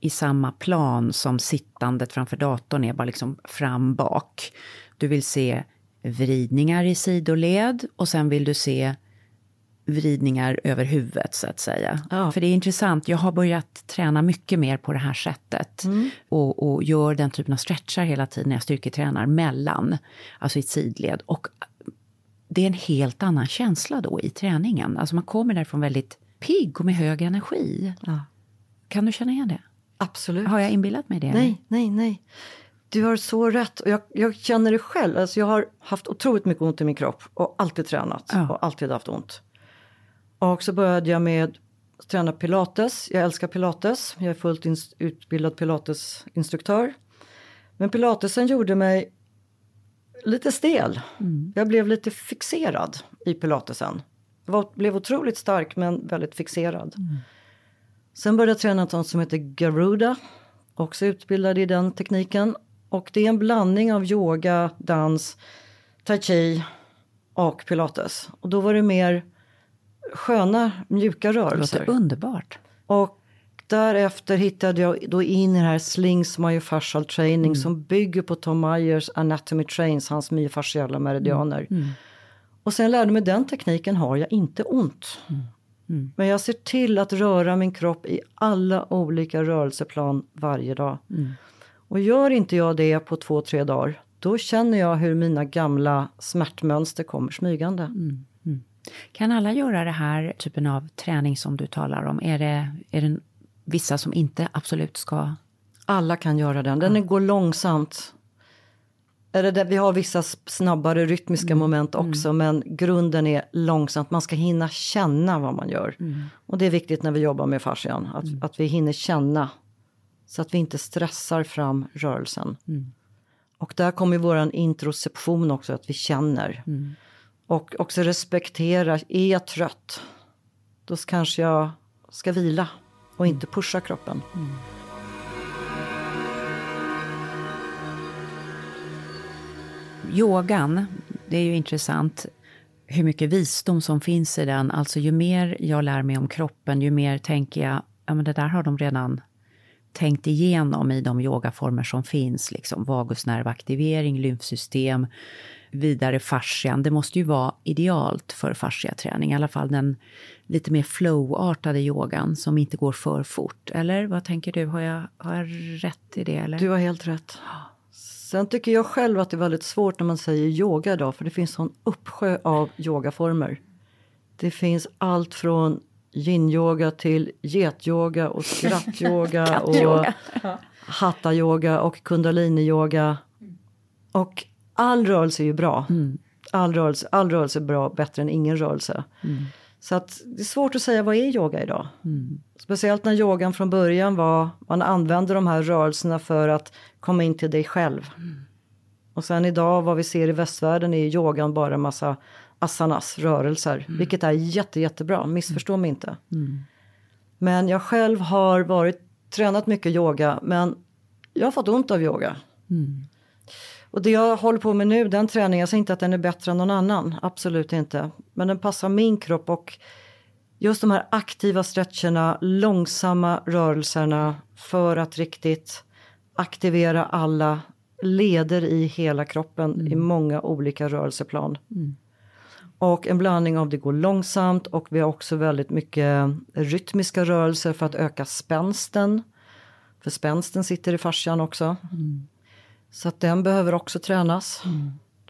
i samma plan som sittandet framför datorn är, bara liksom fram, bak. Du vill se vridningar i sidoled och sen vill du se vridningar över huvudet så att säga. Ja. För det är intressant, jag har börjat träna mycket mer på det här sättet. Och, och gör den typen av stretchar hela tiden när jag styrketränar mellan, alltså i sidled. Och det är en helt annan känsla då i träningen. Alltså man kommer därifrån väldigt pigg och med hög energi. Ja. Kan du känna igen det? Absolut. Har jag inbillat mig det? Nej, nej, nej. Du har så rätt. Och jag, jag känner det själv. Alltså jag har haft otroligt mycket ont i min kropp och alltid tränat Ja. och alltid haft ont. Och så började jag med att träna pilates. Jag älskar pilates. Jag är fullt utbildad pilatesinstruktör. Men pilatesen gjorde mig lite stel. Jag blev lite fixerad i pilatesen. Jag var, blev otroligt stark men väldigt fixerad. Sen började jag träna något som heter Garuda. Också utbildad i den tekniken. Och det är en blandning av yoga, dans, tai chi och pilates. Och då var det mer sköna, mjuka Det rörelser. låter underbart. Och därefter hittade jag då in i den här Slings myofascial training som bygger på Tom Myers Anatomy Trains, hans myofasciala meridianer. Och sen lärde mig den tekniken har jag inte ont. Men jag ser till att röra min kropp i alla olika rörelseplan varje dag. Och gör inte jag det på två, tre dagar, då känner jag hur mina gamla smärtmönster kommer smygande. Kan alla göra det här typen av träning som du talar om? Är det, är det vissa som inte absolut ska? Alla kan göra den. Den går långsamt. Eller det, vi har vissa snabbare rytmiska moment också, men grunden är långsamt. Man ska hinna känna vad man gör. Och det är viktigt när vi jobbar med fascian, att, att vi hinner känna. Så att vi inte stressar fram rörelsen. Och där kommer våran introception också, att vi känner. Och också respektera, är jag trött? Då kanske jag ska vila och inte pusha kroppen. Yogan, det är ju intressant hur mycket visdom som finns i den. Alltså ju mer jag lär mig om kroppen, ju mer tänker jag, ja men det där har de redan tänkt igenom i de yogaformer som finns. Liksom vagusnervaktivering, lymfsystem, vidare fascian. Det måste ju vara idealt för fasciaträning, i alla fall den lite mer flowartade yogan som inte går för fort. Eller vad tänker du? Har jag, har jag rätt i det? Eller? Du har helt rätt. Sen tycker jag själv att det är väldigt svårt när man säger yoga idag, för det finns en uppsjö av yogaformer. Det finns allt från yin-yoga till getyoga och skrattyoga och hatta-yoga och kundalini-yoga. Och all rörelse är ju bra. All, rörelse, all rörelse är bra, bättre än ingen rörelse. Så att det är svårt att säga vad är yoga idag. Speciellt när yogan från början var, man använde de här rörelserna för att komma in till dig själv. Och sen idag vad vi ser i västvärlden är yogan bara en massa asanas, rörelser. Vilket är jätte, jättebra, missförstå mig inte. Men jag själv har varit, tränat mycket yoga men jag har fått ont av yoga. Och det jag håller på med nu, den träningen, jag säger inte att den är bättre än någon annan, absolut inte. Men den passar min kropp och just de här aktiva stretcherna, långsamma rörelserna för att riktigt aktivera alla leder i hela kroppen i många olika rörelseplan. Och en blandning av det går långsamt och vi har också väldigt mycket rytmiska rörelser för att öka spänsten. För spänsten sitter i fascian också. Så att den behöver också tränas.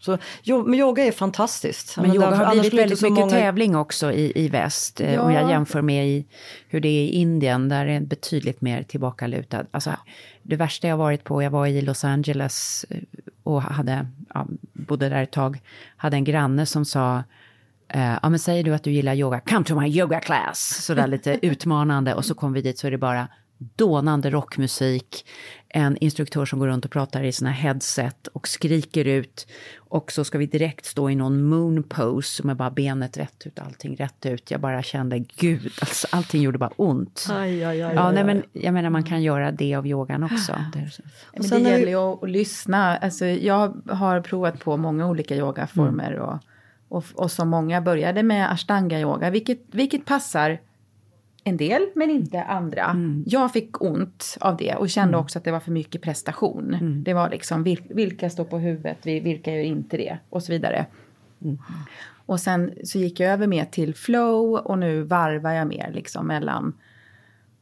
Så, jo, men yoga är fantastiskt. Men yoga har blivit väldigt mycket många- tävling också i, i väst. eh, Om jag jämför med i, hur det är i Indien, där är det betydligt mer tillbakalutad. Alltså, det värsta jag varit på, jag var i Los Angeles eh, och hade, ja, bodde där ett tag, hade en granne som sa eh, ja men säger du att du gillar yoga, come to my yoga class. Sådär lite utmanande och så kom vi dit så är det bara dånande rockmusik, en instruktör som går runt och pratar i sina headset och skriker ut. Och så ska vi direkt stå i någon moon pose med bara benet rätt ut, allting rätt ut. Jag bara kände, gud, alltså, allting gjorde bara ont. Aj, aj, aj, Ja, aj, nej, men jag menar man kan göra det av yogan också. Det är så. Men det gäller ju att, att lyssna. Alltså, jag har provat på många olika yogaformer. Och, och, och som många började med ashtanga-yoga, vilket, vilket passar en del men inte andra. Jag fick ont av det och kände också att det var för mycket prestation. Det var liksom vil, vilka står på huvudet, vil- vilka gör inte det och så vidare. Och sen så gick jag över mer till flow och nu varvar jag mer liksom mellan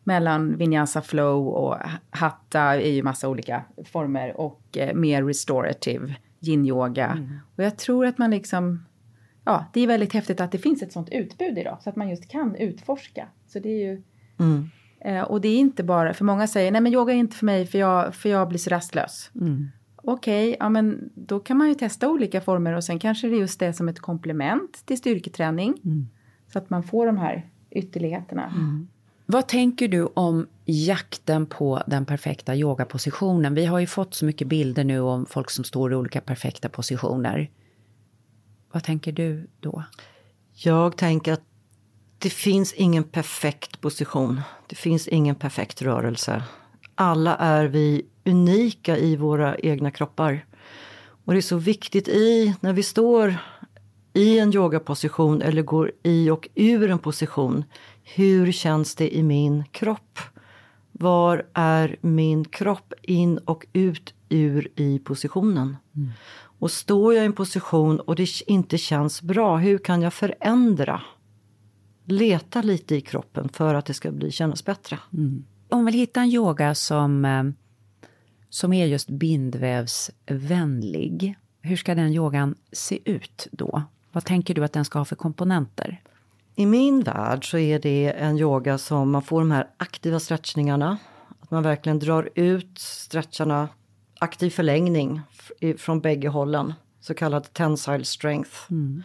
mellan vinyasa flow och hatta är ju massa olika former och eh, mer restorative yin-yoga. Och jag tror att man liksom, ja, det är väldigt häftigt att det finns ett sånt utbud idag så att man just kan utforska. Så det är ju, eh, och det är inte bara, för många säger nej men yoga är inte för mig för jag, för jag blir så rastlös. Okej, ja men då kan man ju testa olika former och sen kanske det är just det som ett komplement till styrketräning. Så att man får de här ytterligheterna. Vad tänker du om jakten på den perfekta yogapositionen? Vi har ju fått så mycket bilder nu om folk som står i olika perfekta positioner. Vad tänker du då? Jag tänker att det finns ingen perfekt position. Det finns ingen perfekt rörelse. Alla är vi unika i våra egna kroppar. Och det är så viktigt i när vi står i en yogaposition eller går i och ur en position. Hur känns det i min kropp? Var är min kropp in och ut ur i positionen? Och står jag i en position och det inte känns bra, hur kan jag förändra? Leta lite i kroppen för att det ska bli, kännas bättre. Om vi vill hitta en yoga som, eh, som är just bindvävsvänlig, hur ska den yogan se ut då? Vad Vad tänker du att den ska ha för komponenter? I min värld så är det en yoga som man får de här aktiva stretchningarna. Att man verkligen drar ut stretcharna, aktiv förlängning från bägge hållen. Så kallad tensile strength. Mm.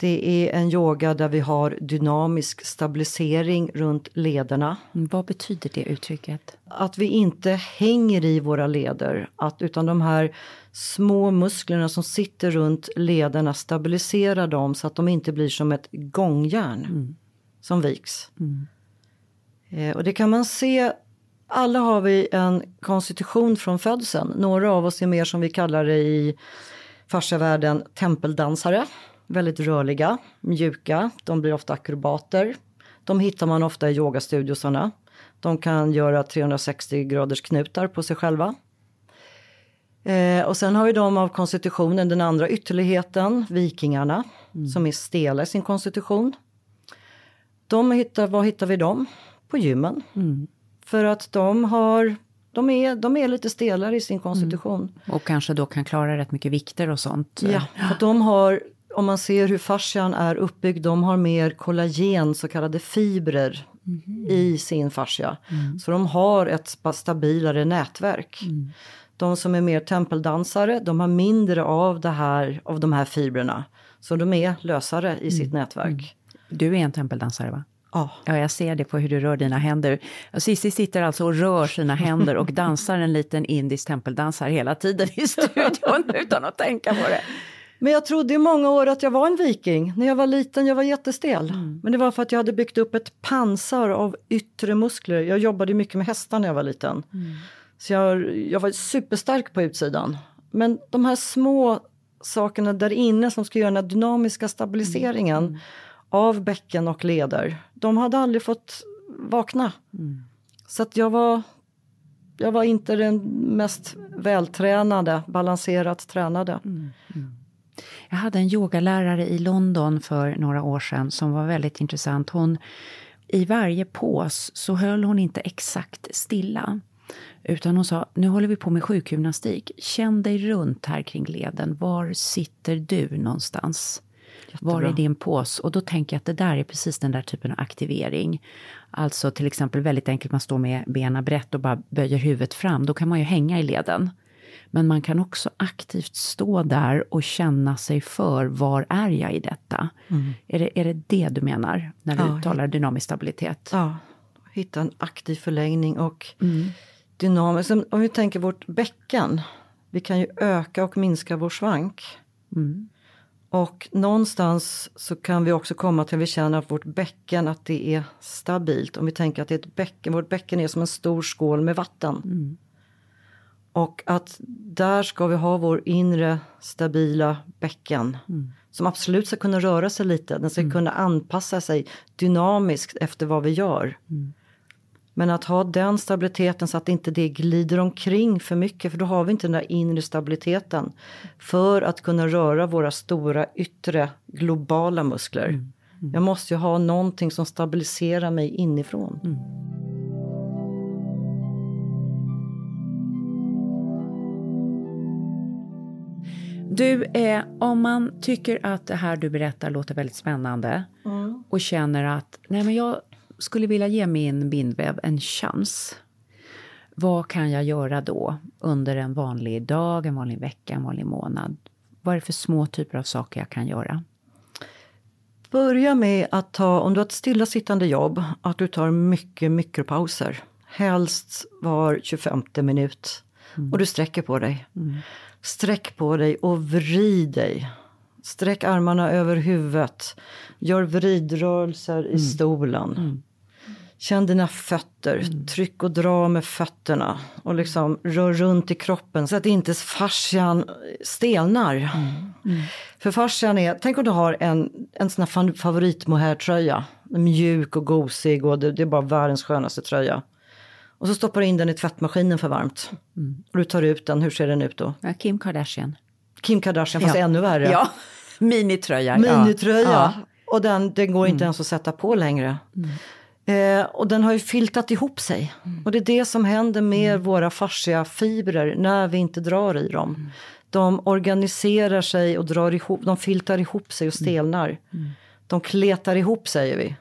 Det är en yoga där vi har dynamisk stabilisering runt lederna. Mm, vad betyder det uttrycket? Att vi inte hänger i våra leder, att, utan de här små musklerna som sitter runt lederna stabiliserar dem så att de inte blir som ett gångjärn mm. som viks. Mm. Eh, och det kan man se alla har vi en konstitution från födseln. Några av oss är mer som vi kallar det i fasciavärlden tempeldansare väldigt rörliga, mjuka, de blir ofta akrobater. De hittar man ofta i yogastudiosarna. De kan göra 360 graders knutar på sig själva. Eh, och sen har vi de av konstitutionen, den andra ytterligheten, vikingarna, mm. som är stela i sin konstitution. De hittar, var hittar vi dem? På gymmen. Mm. För att de har de är, de är lite stelare i sin konstitution. Mm. Och kanske då kan klara rätt mycket vikter och sånt. Ja, för de har om man ser hur fascian är uppbyggd, de har mer kollagen, så kallade fibrer mm. i sin fascia. Mm. Så de har ett stabilare nätverk. Mm. De som är mer tempeldansare, de har mindre av, det här, av de här fibrerna. Så de är lösare i sitt mm. nätverk. Mm. Du är en tempeldansare va? Ja. ja, jag ser det på hur du rör dina händer. Cissi sitter alltså och rör sina händer och dansar en liten indisk tempeldans här hela tiden i studion utan att tänka på det. Men jag trodde i många år att jag var en viking. När jag var liten jag var jättestel. Mm. Men det var för att jag hade byggt upp ett pansar av yttre muskler. Jag jobbade mycket med hästar när jag var liten. Mm. Så jag, jag var superstark på utsidan. Men de här små sakerna där inne som ska göra den här dynamiska stabiliseringen mm. Av bäcken och leder. De hade aldrig fått vakna. Mm. Så att jag var jag var inte den mest vältränade, balanserat tränade. Mm. Mm. Jag hade en yogalärare i London för några år sedan som var väldigt intressant. Hon, I varje pås så höll hon inte exakt stilla. Utan hon sa, nu håller vi på med sjukgymnastik. Känn dig runt här kring leden. Var sitter du någonstans? Jättebra. Var är din pås? Och då tänker jag att det där är precis den där typen av aktivering. Alltså till exempel väldigt enkelt, man står med benen brett och bara böjer huvudet fram. Då kan man ju hänga i leden. Men man kan också aktivt stå där och känna sig för, var är jag i detta? Mm. Är, det, är det det du menar när du ja, talar dynamisk stabilitet? Ja, hitta en aktiv förlängning och mm. dynamisk. Om vi tänker vårt bäcken, vi kan ju öka och minska vår svank. Mm. Och någonstans så kan vi också komma till att vi känner att vårt bäcken, att det är stabilt. Om vi tänker att det är ett bäcken, vårt bäcken är som en stor skål med vatten. Mm. Och att där ska vi ha vår inre stabila bäcken. Mm. Som absolut ska kunna röra sig lite, den ska mm. kunna anpassa sig dynamiskt efter vad vi gör. Mm. Men att ha den stabiliteten så att inte det glider omkring för mycket för då har vi inte den där inre stabiliteten. För att kunna röra våra stora yttre globala muskler. Mm. Mm. Jag måste ju ha någonting som stabiliserar mig inifrån. Mm. Du, eh, om man tycker att det här du berättar låter väldigt spännande mm. och känner att nej men jag skulle vilja ge min bindväv en chans. Vad kan jag göra då under en vanlig dag, en vanlig vecka, en vanlig månad? Vad är det för små typer av saker jag kan göra? Börja med att ta, om du har ett stillasittande jobb, att du tar mycket mikropauser. Helst var 25 minut. Mm. Och du sträcker på dig. Mm. Sträck på dig och vrid dig. Sträck armarna över huvudet. Gör vridrörelser i mm. stolen. Mm. Känn dina fötter. Mm. Tryck och dra med fötterna. Och liksom rör runt i kroppen så att inte fascian stelnar. Mm. Mm. För fascian är, tänk om du har en, en sån här favorit mohairtröja. Mjuk och gosig och det, det är bara världens skönaste tröja. Och så stoppar du in den i tvättmaskinen för varmt. Mm. Och du tar ut den, hur ser den ut då? Ja, Kim Kardashian. Kim Kardashian, fast ja. ännu värre. Ja, minitröja. Minitröja. Ja. Och den, den går inte mm. ens att sätta på längre. Mm. Eh, och den har ju filtat ihop sig. Mm. Och det är det som händer med mm. våra fascia fibrer när vi inte drar i dem. Mm. De organiserar sig och drar ihop, de filtar ihop sig och stelnar. De kletar ihop säger vi.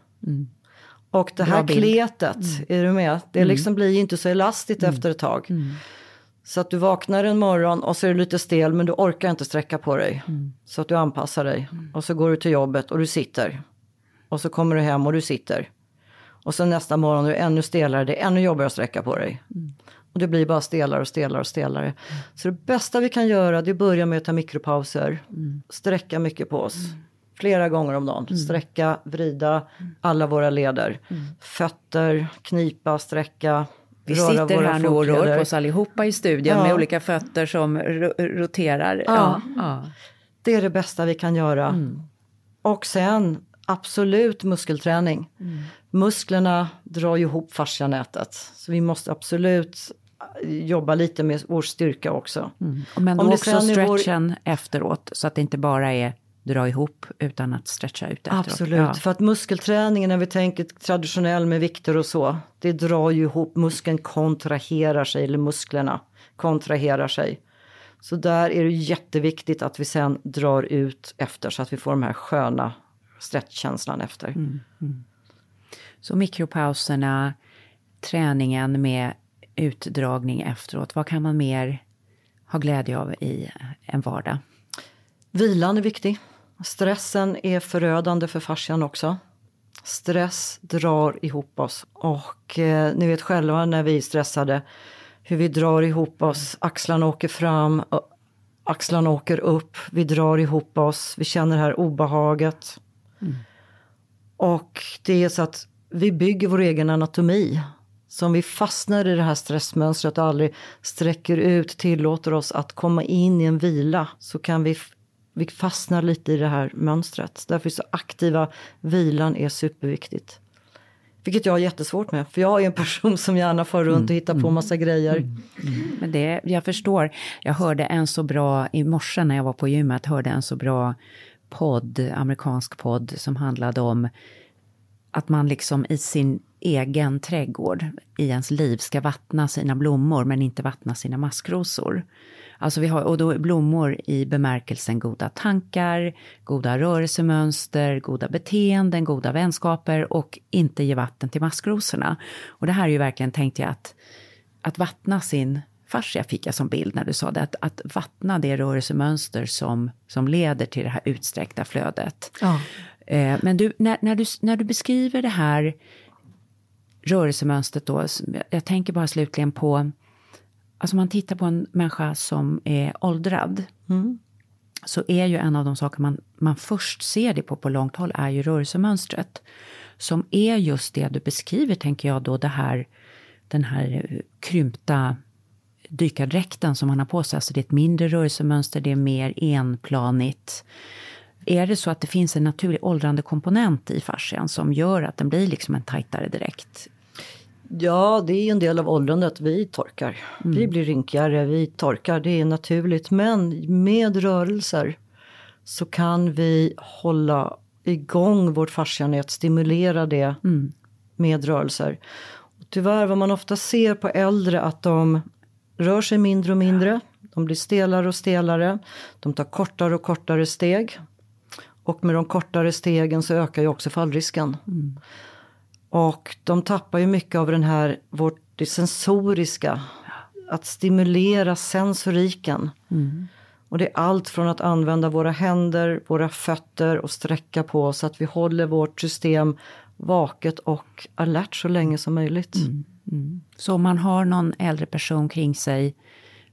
Och det här kletet, är du med? Det liksom blir ju inte så elastiskt efter ett tag. Så att du vaknar en morgon och så är du lite stel men du orkar inte sträcka på dig. Så att du anpassar dig. Och så går du till jobbet och du sitter. Och så kommer du hem och du sitter. Och sen nästa morgon är du ännu stelare, det är ännu jobbigare att sträcka på dig. Och det blir bara stelare och stelare och stelare. Så det bästa vi kan göra det är att börja med att ta mikropauser. Sträcka mycket på oss. Flera gånger om dagen. Sträcka, vrida alla våra leder. Fötter, knipa, sträcka. Vi sitter här nu och rör på oss allihopa i studion Ja. med olika fötter som ro- roterar. Ja. Ja. Det är det bästa vi kan göra. Och sen absolut muskelträning. Musklerna drar ju ihop fascianätet. Så vi måste absolut jobba lite med vår styrka också. Men Om också är vår- stretchen efteråt så att det inte bara är dra ihop utan att stretcha ut efteråt. Absolut, Ja. för att muskelträningen när vi tänker traditionell med vikter och så, det drar ju ihop, muskeln kontraherar sig, eller musklerna kontraherar sig. Så där är det jätteviktigt att vi sen drar ut efter så att vi får de här sköna stretchkänslan efter. Så mikropauserna, träningen med utdragning efteråt. Vad kan man mer ha glädje av i en vardag? Vilan är viktig. Stressen är förödande för fascian också. Stress drar ihop oss. Och eh, ni vet själva när vi är stressade hur vi drar ihop oss. Axlarna åker fram, axlarna åker upp. Vi drar ihop oss. Vi känner det här obehaget. Och det är så att vi bygger vår egen anatomi. Så om vi fastnar i det här stressmönstret och aldrig sträcker ut, tillåter oss att komma in i en vila, så kan vi, vi fastna lite i det här mönstret. Därför är så aktiva vilan är superviktigt. Vilket jag har jättesvårt med, för jag är en person som gärna far runt och hittar på massa grejer. Men det, jag förstår. Jag hörde en så bra, i morse när jag var på gymmet, hörde en så bra podd, amerikansk podd, som handlade om att man liksom i sin egen trädgård i ens liv ska vattna sina blommor men inte vattna sina maskrosor. Alltså vi har, och då är blommor i bemärkelsen goda tankar, goda rörelsemönster, goda beteenden, goda vänskaper och inte ge vatten till maskrosorna. Och det här är ju verkligen, tänkte jag, att, att vattna sin fascia fick jag som bild när du sa det, att, att vattna det rörelsemönster som, som leder till det här utsträckta flödet. Ja. Eh, Men du, när, när, du, när du beskriver det här rörelsemönstret då, jag tänker bara slutligen på, alltså om man tittar på en människa som är åldrad, så är ju en av de saker man, man först ser det på på långt håll är ju rörelsemönstret. Som är just det du beskriver, tänker jag då, det här, den här krympta dykardräkten som man har på sig. Alltså det är ett mindre rörelsemönster, det är mer enplanigt. Är det så att det finns en naturlig åldrande komponent i fascian som gör att den blir liksom en tajtare dräkt? Ja, det är en del av åldrandet. Vi torkar. Vi blir rynkigare, vi torkar. Det är naturligt. Men med rörelser så kan vi hålla igång vårt fascianät, stimulera det med rörelser. Och tyvärr vad man ofta ser på äldre att de rör sig mindre och mindre. De blir stelare och stelare. De tar kortare och kortare steg. Och med de kortare stegen så ökar ju också fallrisken. Och de tappar ju mycket av den här, vårt, det sensoriska. Att stimulera sensoriken. Och det är allt från att använda våra händer, våra fötter och sträcka på så att vi håller vårt system vaket och alert så länge som möjligt. Så om man har någon äldre person kring sig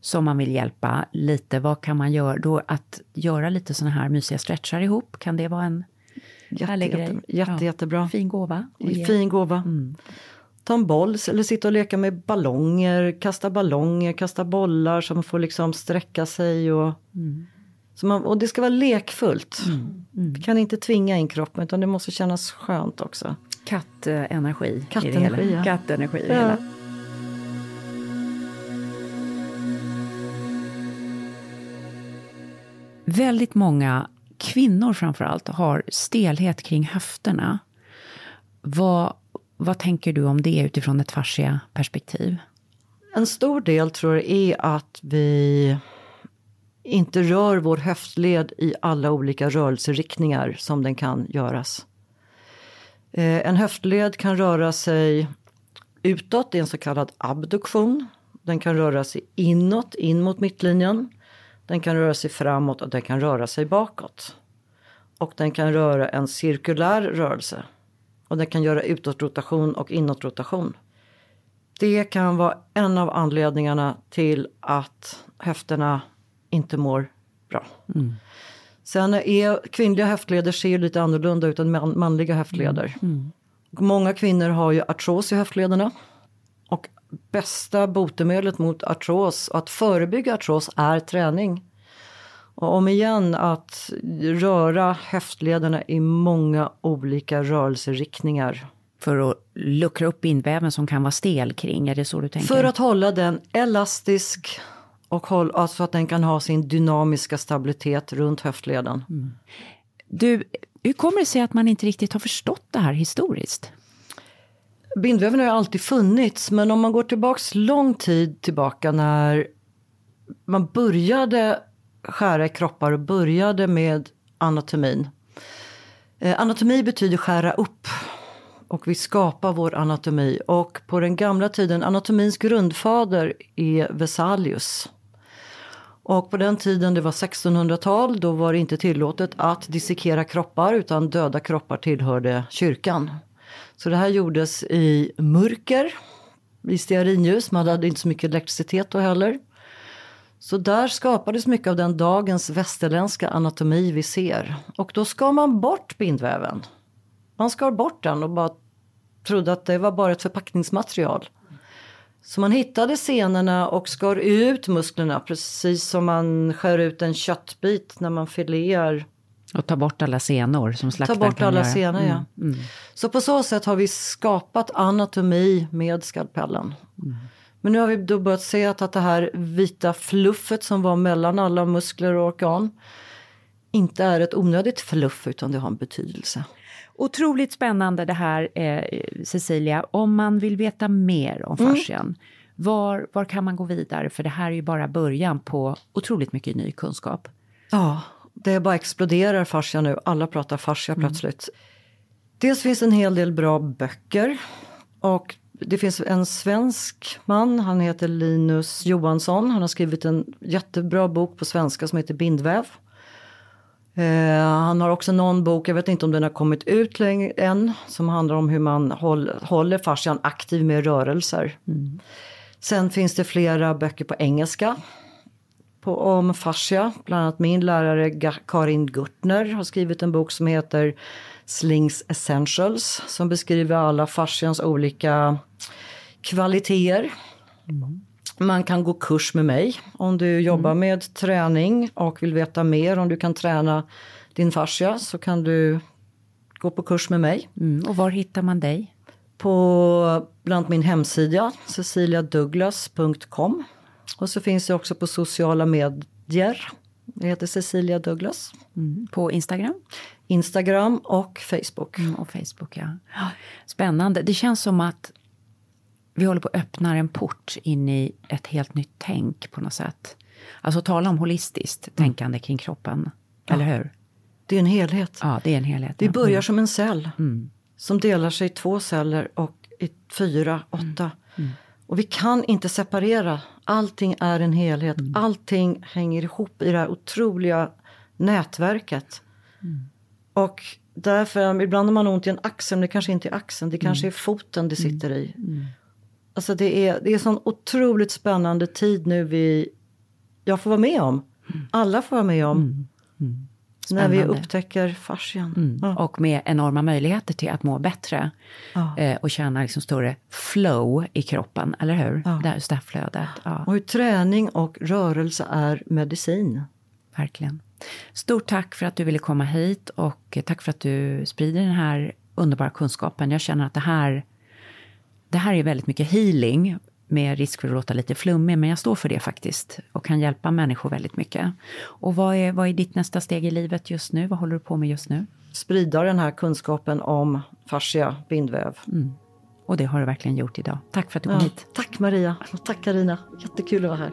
som man vill hjälpa lite, vad kan man göra då? Att göra lite såna här mysiga stretchar ihop, kan det vara en Jätte, härlig jätte, grej? jätte, jättebra. Fin gåva. Fin gåva. Ta en boll eller sitta och leka med ballonger, kasta ballonger, kasta bollar som får liksom sträcka sig. Och, så man, och det ska vara lekfullt. Vi kan inte tvinga in kroppen utan det måste kännas skönt också. Kattenergi i det Kattenergi, hela. ja. Kattenergi i det Ja. hela. Väldigt många kvinnor framförallt har stelhet kring höfterna. Vad, vad tänker du om det utifrån ett fascia-perspektiv? En stor del tror jag är att vi inte rör vår höftled i alla olika rörelseriktningar som den kan göras. Eh, en höftled kan röra sig utåt, i en så kallad abduktion. Den kan röra sig inåt, in mot mittlinjen. Den kan röra sig framåt och den kan röra sig bakåt. Och den kan röra en cirkulär rörelse. Och den kan göra utåtrotation och inåtrotation. Det kan vara en av anledningarna till att höfterna inte mår bra. Mm. Sen är kvinnliga höftleder ser lite annorlunda ut än man, manliga höftleder. Mm. Många kvinnor har ju artros i höftlederna. Och bästa botemedlet mot artros att förebygga artros är träning. Och om igen att röra höftlederna i många olika rörelseriktningar. För att luckra upp bindväven som kan vara stel kring, är det så du tänker? För att hålla den elastisk och håll, alltså att den kan ha sin dynamiska stabilitet runt höftleden. Mm. Du, hur kommer det sig att man inte riktigt har förstått det här historiskt? Bindväven har ju alltid funnits, men om man går tillbaks lång tid tillbaka när man började skära i kroppar och började med anatomin. Eh, anatomi betyder skära upp och vi skapar vår anatomi. Och på den gamla tiden, anatomins grundfader är Vesalius. Och på den tiden, det var 1600-tal, då var det inte tillåtet att dissekera kroppar utan döda kroppar tillhörde kyrkan. Så det här gjordes i mörker, i stearinljus, man hade inte så mycket elektricitet då heller. Så där skapades mycket av den dagens västerländska anatomi vi ser. Och då skar man bort bindväven. Man skar bort den och bara trodde att det var bara ett förpackningsmaterial. Så man hittade senorna och skar ut musklerna precis som man skär ut en köttbit när man filear. Och tar bort alla senor som slaktaren Ta bort alla göra. senor, mm. ja. Mm. Så på så sätt har vi skapat anatomi med skalpellen. Mm. Men nu har vi då börjat se att, att det här vita fluffet som var mellan alla muskler och organ inte är ett onödigt fluff utan det har en betydelse. Otroligt spännande det här eh, Cecilia. Om man vill veta mer om Mm. fascian, var, var kan man gå vidare? För det här är ju bara början på otroligt mycket ny kunskap. Ja, det bara exploderar fascia nu. Alla pratar fascia plötsligt. Dels finns en hel del bra böcker. Och det finns en svensk man, han heter Linus Johansson. Han har skrivit en jättebra bok på svenska som heter Bindväv. Eh, han har också någon bok, jag vet inte om den har kommit ut längre än, som handlar om hur man håll, håller fascian aktiv med rörelser. Sen finns det flera böcker på engelska på, om fascia. Bland annat min lärare Karin Gurtner har skrivit en bok som heter Slings Essentials som beskriver alla fascians olika kvaliteter. Man kan gå kurs med mig om du jobbar med träning och vill veta mer om du kan träna din fascia så kan du gå på kurs med mig Mm. Och var hittar man dig? på bland annat min hemsida ceciliadouglas.com. Och så finns det också på sociala medier. Det heter Cecilia Douglas. Mm. På Instagram? Instagram och Facebook. Mm, och Facebook. Ja, Spännande. Det känns som att vi håller på att öppna en port in i ett helt nytt tänk på något sätt. Alltså tala om holistiskt tänkande kring kroppen. Eller hur? Det är en helhet. Ja, det är en helhet. Vi ja. börjar Mm. som en cell som delar sig i två celler och i fyra, åtta. Och vi kan inte separera. Allting är en helhet. Allting hänger ihop i det här otroliga nätverket. Och därför, ibland har man ont i en axel, men det kanske inte är axeln, det kanske är foten det sitter i. Alltså det är, det är sån otroligt spännande tid nu vi, jag får vara med om. Alla får vara med om. När vi upptäcker fascian. Mm. Ja. Och med enorma möjligheter till att må bättre. Ja. Eh, och känna liksom större flow i kroppen, eller hur? Ja. Det här just det här flödet. Ja, Och hur träning och rörelse är medicin. verkligen. Stort tack för att du ville komma hit och tack för att du sprider den här underbara kunskapen. Jag känner att det här, det här är väldigt mycket healing med risk för att låta lite flummig, men jag står för det faktiskt och kan hjälpa människor väldigt mycket. Och vad är, vad är ditt nästa steg i livet just nu? Vad håller du på med just nu? Sprida den här kunskapen om fascia, bindväv. Och det har du verkligen gjort idag. Tack för att du kom Ja. hit. Tack Maria och tack Karina. Jättekul att vara här.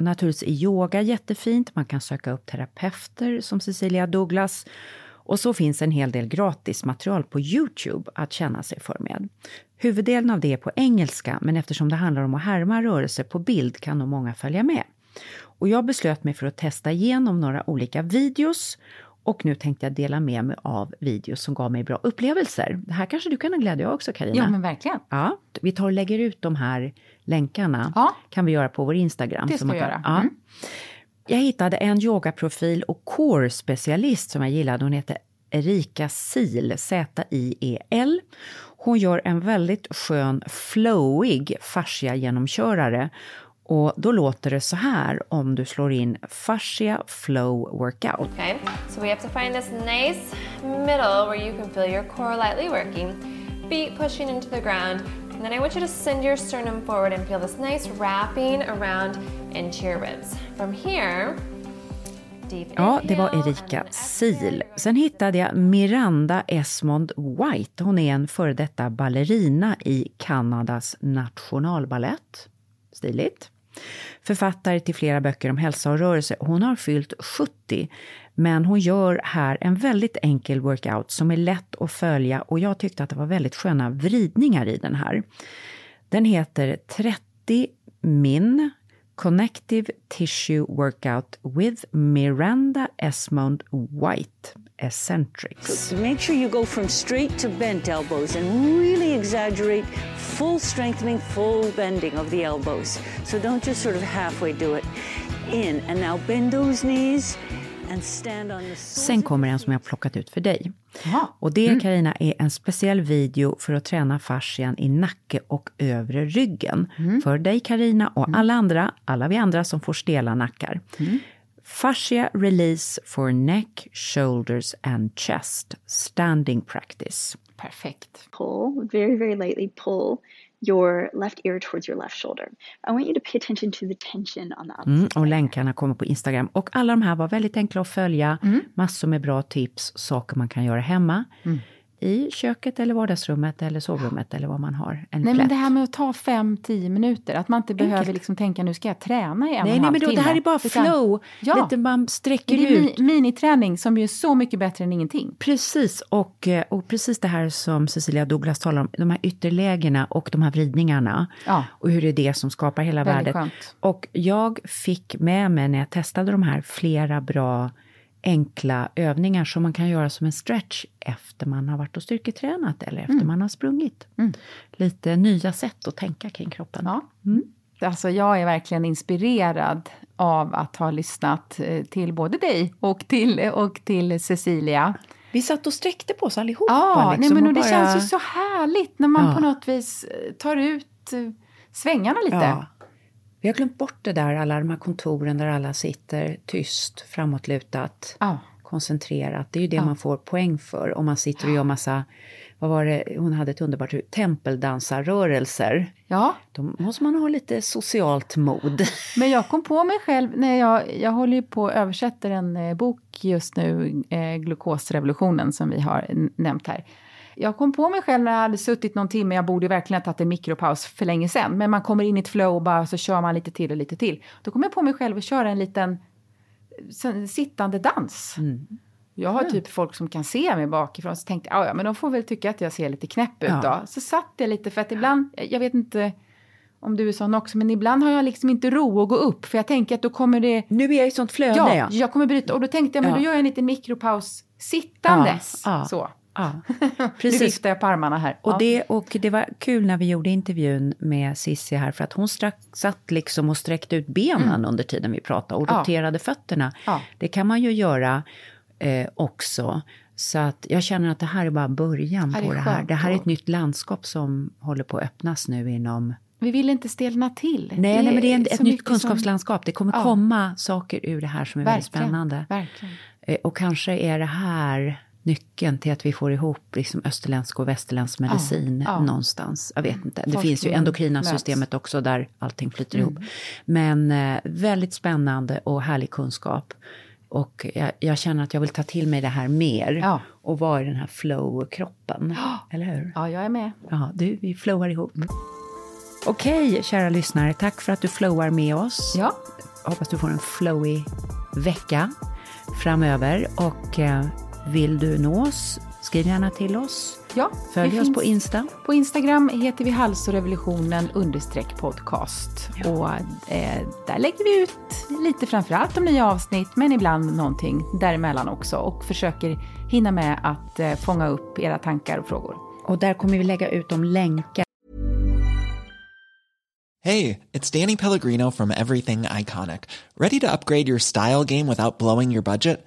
Och naturligtvis är yoga jättefint, man kan söka upp terapeuter som Cecilia Douglas och så finns en hel del gratismaterial på Youtube att känna sig för med. Huvuddelen av det är på engelska, men eftersom det handlar om att härma rörelser på bild kan nog många följa med. Och jag beslöt mig för att testa igenom några olika videos och nu tänkte jag dela med mig av videos som gav mig bra upplevelser. Det här kanske du kan ha glädje av också Karina. Ja, men verkligen. Ja, vi tar och lägger ut de här länkarna. Ja. kan vi göra på vår Instagram. Det ska vi göra. Ja. Mm. Jag hittade en yogaprofil och core-specialist som jag gillade. Hon heter Erika Sil, Z-I-E-L. Hon gör en väldigt skön, flowig fascia-genomkörare. Och då låter det så här om du slår in fascia flow workout. Okay, so we have to find this nice middle where you can feel your core lightly working, feet pushing into the ground, and then I want you to send your sternum forward and feel this nice wrapping around into your ribs. From here, Ja, det var Erika Sil. Sen hittade jag Miranda Esmond White. Hon är en före detta ballerina i Kanadas nationalballett. Stiligt. Författare till flera böcker om hälsa och rörelse. Hon har fyllt 70, men hon gör här en väldigt enkel workout som är lätt att följa och jag tyckte att det var väldigt sköna vridningar i den här. Den heter 30 min Connective Tissue Workout with Miranda Esmond White Eccentrics. Make sure you go from straight to bent elbows and really exaggerate full strengthening, full bending of the elbows. So don't just sort of halfway do it. In and now bend those knees Sen kommer en som jag har plockat ut för dig. Och det, Karina, är en speciell video för att träna fascian i nacke och övre ryggen. För dig, Karina, och alla andra, alla vi andra som får stela nackar. Fascia release for neck, shoulders and chest. Standing practice. Perfekt. pull, very, very lightly pull your left ear towards your left shoulder. I want you to pay attention to the tension on the Mm, och länkarna kommer på Instagram. Och alla de här var väldigt enkla att följa. Massor med bra tips, saker man kan göra hemma. I köket eller vardagsrummet eller sovrummet eller vad man har. En Nej, plätt. men det här med att ta 5-10 minuter, att man inte behöver Enkelt. liksom tänka nu ska jag träna i en och Nej, en nej, halv men då, timme. det här är bara flow. Ja, Lite man sträcker det är ut. mi- miniträning som ju är så mycket bättre än ingenting. Precis, och, eh, och precis det här som Cecilia Douglas talar om, de här ytterlägena och de här vridningarna. Ja. Och hur det är det som skapar hela Väldigt värdet. skönt. Och jag fick med mig när jag testade de här flera bra enkla övningar som man kan göra som en stretch efter man har varit och styrketränat eller efter man har sprungit. Lite nya sätt att tänka kring kroppen. Ja. Alltså jag är verkligen inspirerad av att ha lyssnat eh, till både dig och till, och till Cecilia. Vi satt och sträckte på oss allihopa. Ja, liksom, nej, men och och det bara- känns ju så härligt när man Ja. på något vis eh, tar ut eh, svängarna lite. Ja. Vi har glömt bort det där, alla de här kontoren där alla sitter tyst, framåtlutat. Ja. koncentrerat. Det är ju det Ja. man får poäng för om man sitter och gör massa, vad var det, hon hade ett underbart ut- tempeldansarrörelser. Ja. Då måste man ha lite socialt mod. Men jag kom på mig själv, när jag, jag håller ju på och översätter en eh, bok just nu, eh, Glukosrevolutionen, som vi har nämnt här. Jag kom på mig själv när jag hade suttit någon timme, jag borde verkligen ha tagit en mikropaus för länge sedan, men man kommer in i ett flow och bara så kör man lite till och lite till. Då kom jag på mig själv att köra en liten sittande dans. Jag har typ folk som kan se mig bakifrån, så tänkte jag, "Ah, ja men de får väl tycka att jag ser lite knäpp ut Ja. då. Så satt jag lite, för att ibland, jag vet inte om du är sån också, men ibland har jag liksom inte ro att gå upp, för jag tänker att då kommer det... Nu är jag i sånt flöde, ja. ja. jag kommer bryta, och då tänkte jag, men Ja. då gör jag en liten mikropaus sittandes. Ja, ja. Så. Ja, Nu precis. viftar jag på armarna här. Och, Ja. det, och det var kul när vi gjorde intervjun med Sissi här, för att hon strax, satt liksom och sträckte ut benen under tiden vi pratade och Ja. roterade fötterna. Ja. Det kan man ju göra eh, också. Så att jag känner att det här är bara början Ja, det är på det här. Det här är ett nytt landskap som håller på att öppnas nu inom... Vi vill inte stelna till. Nej, nej men det är ett nytt mycket som- kunskapslandskap. Det kommer komma saker ur det här som är väldigt Verkligen, spännande. verkligen. Eh, Och kanske är det här nyckeln till att vi får ihop liksom österländsk och västerländsk medicin ja. någonstans. Jag vet inte. Det Forskningen finns ju endokrina möts. systemet också där allting flyter Mm. ihop. Men eh, väldigt spännande och härlig kunskap. Och jag, jag känner att jag vill ta till mig det här mer Ja. och vara i den här flow-kroppen. Eller hur? Ja, jag är med. Ja, du, vi flowar ihop. Okej, kära lyssnare. Tack för att du flowar med oss. Ja. Hoppas du får en flowy vecka framöver. Och eh, vill du nå oss, skriv gärna till oss. Ja, Följ oss på Insta. På Instagram heter vi Halsrevolutionen understreck podcast. Och eh, där lägger vi ut lite framförallt om nya avsnitt, men ibland någonting däremellan också. Och försöker hinna med att eh, fånga upp era tankar och frågor. Och där kommer vi lägga ut de länkar Hey, it's Danny Pellegrino from Everything Iconic. Ready to upgrade your style game without blowing your budget?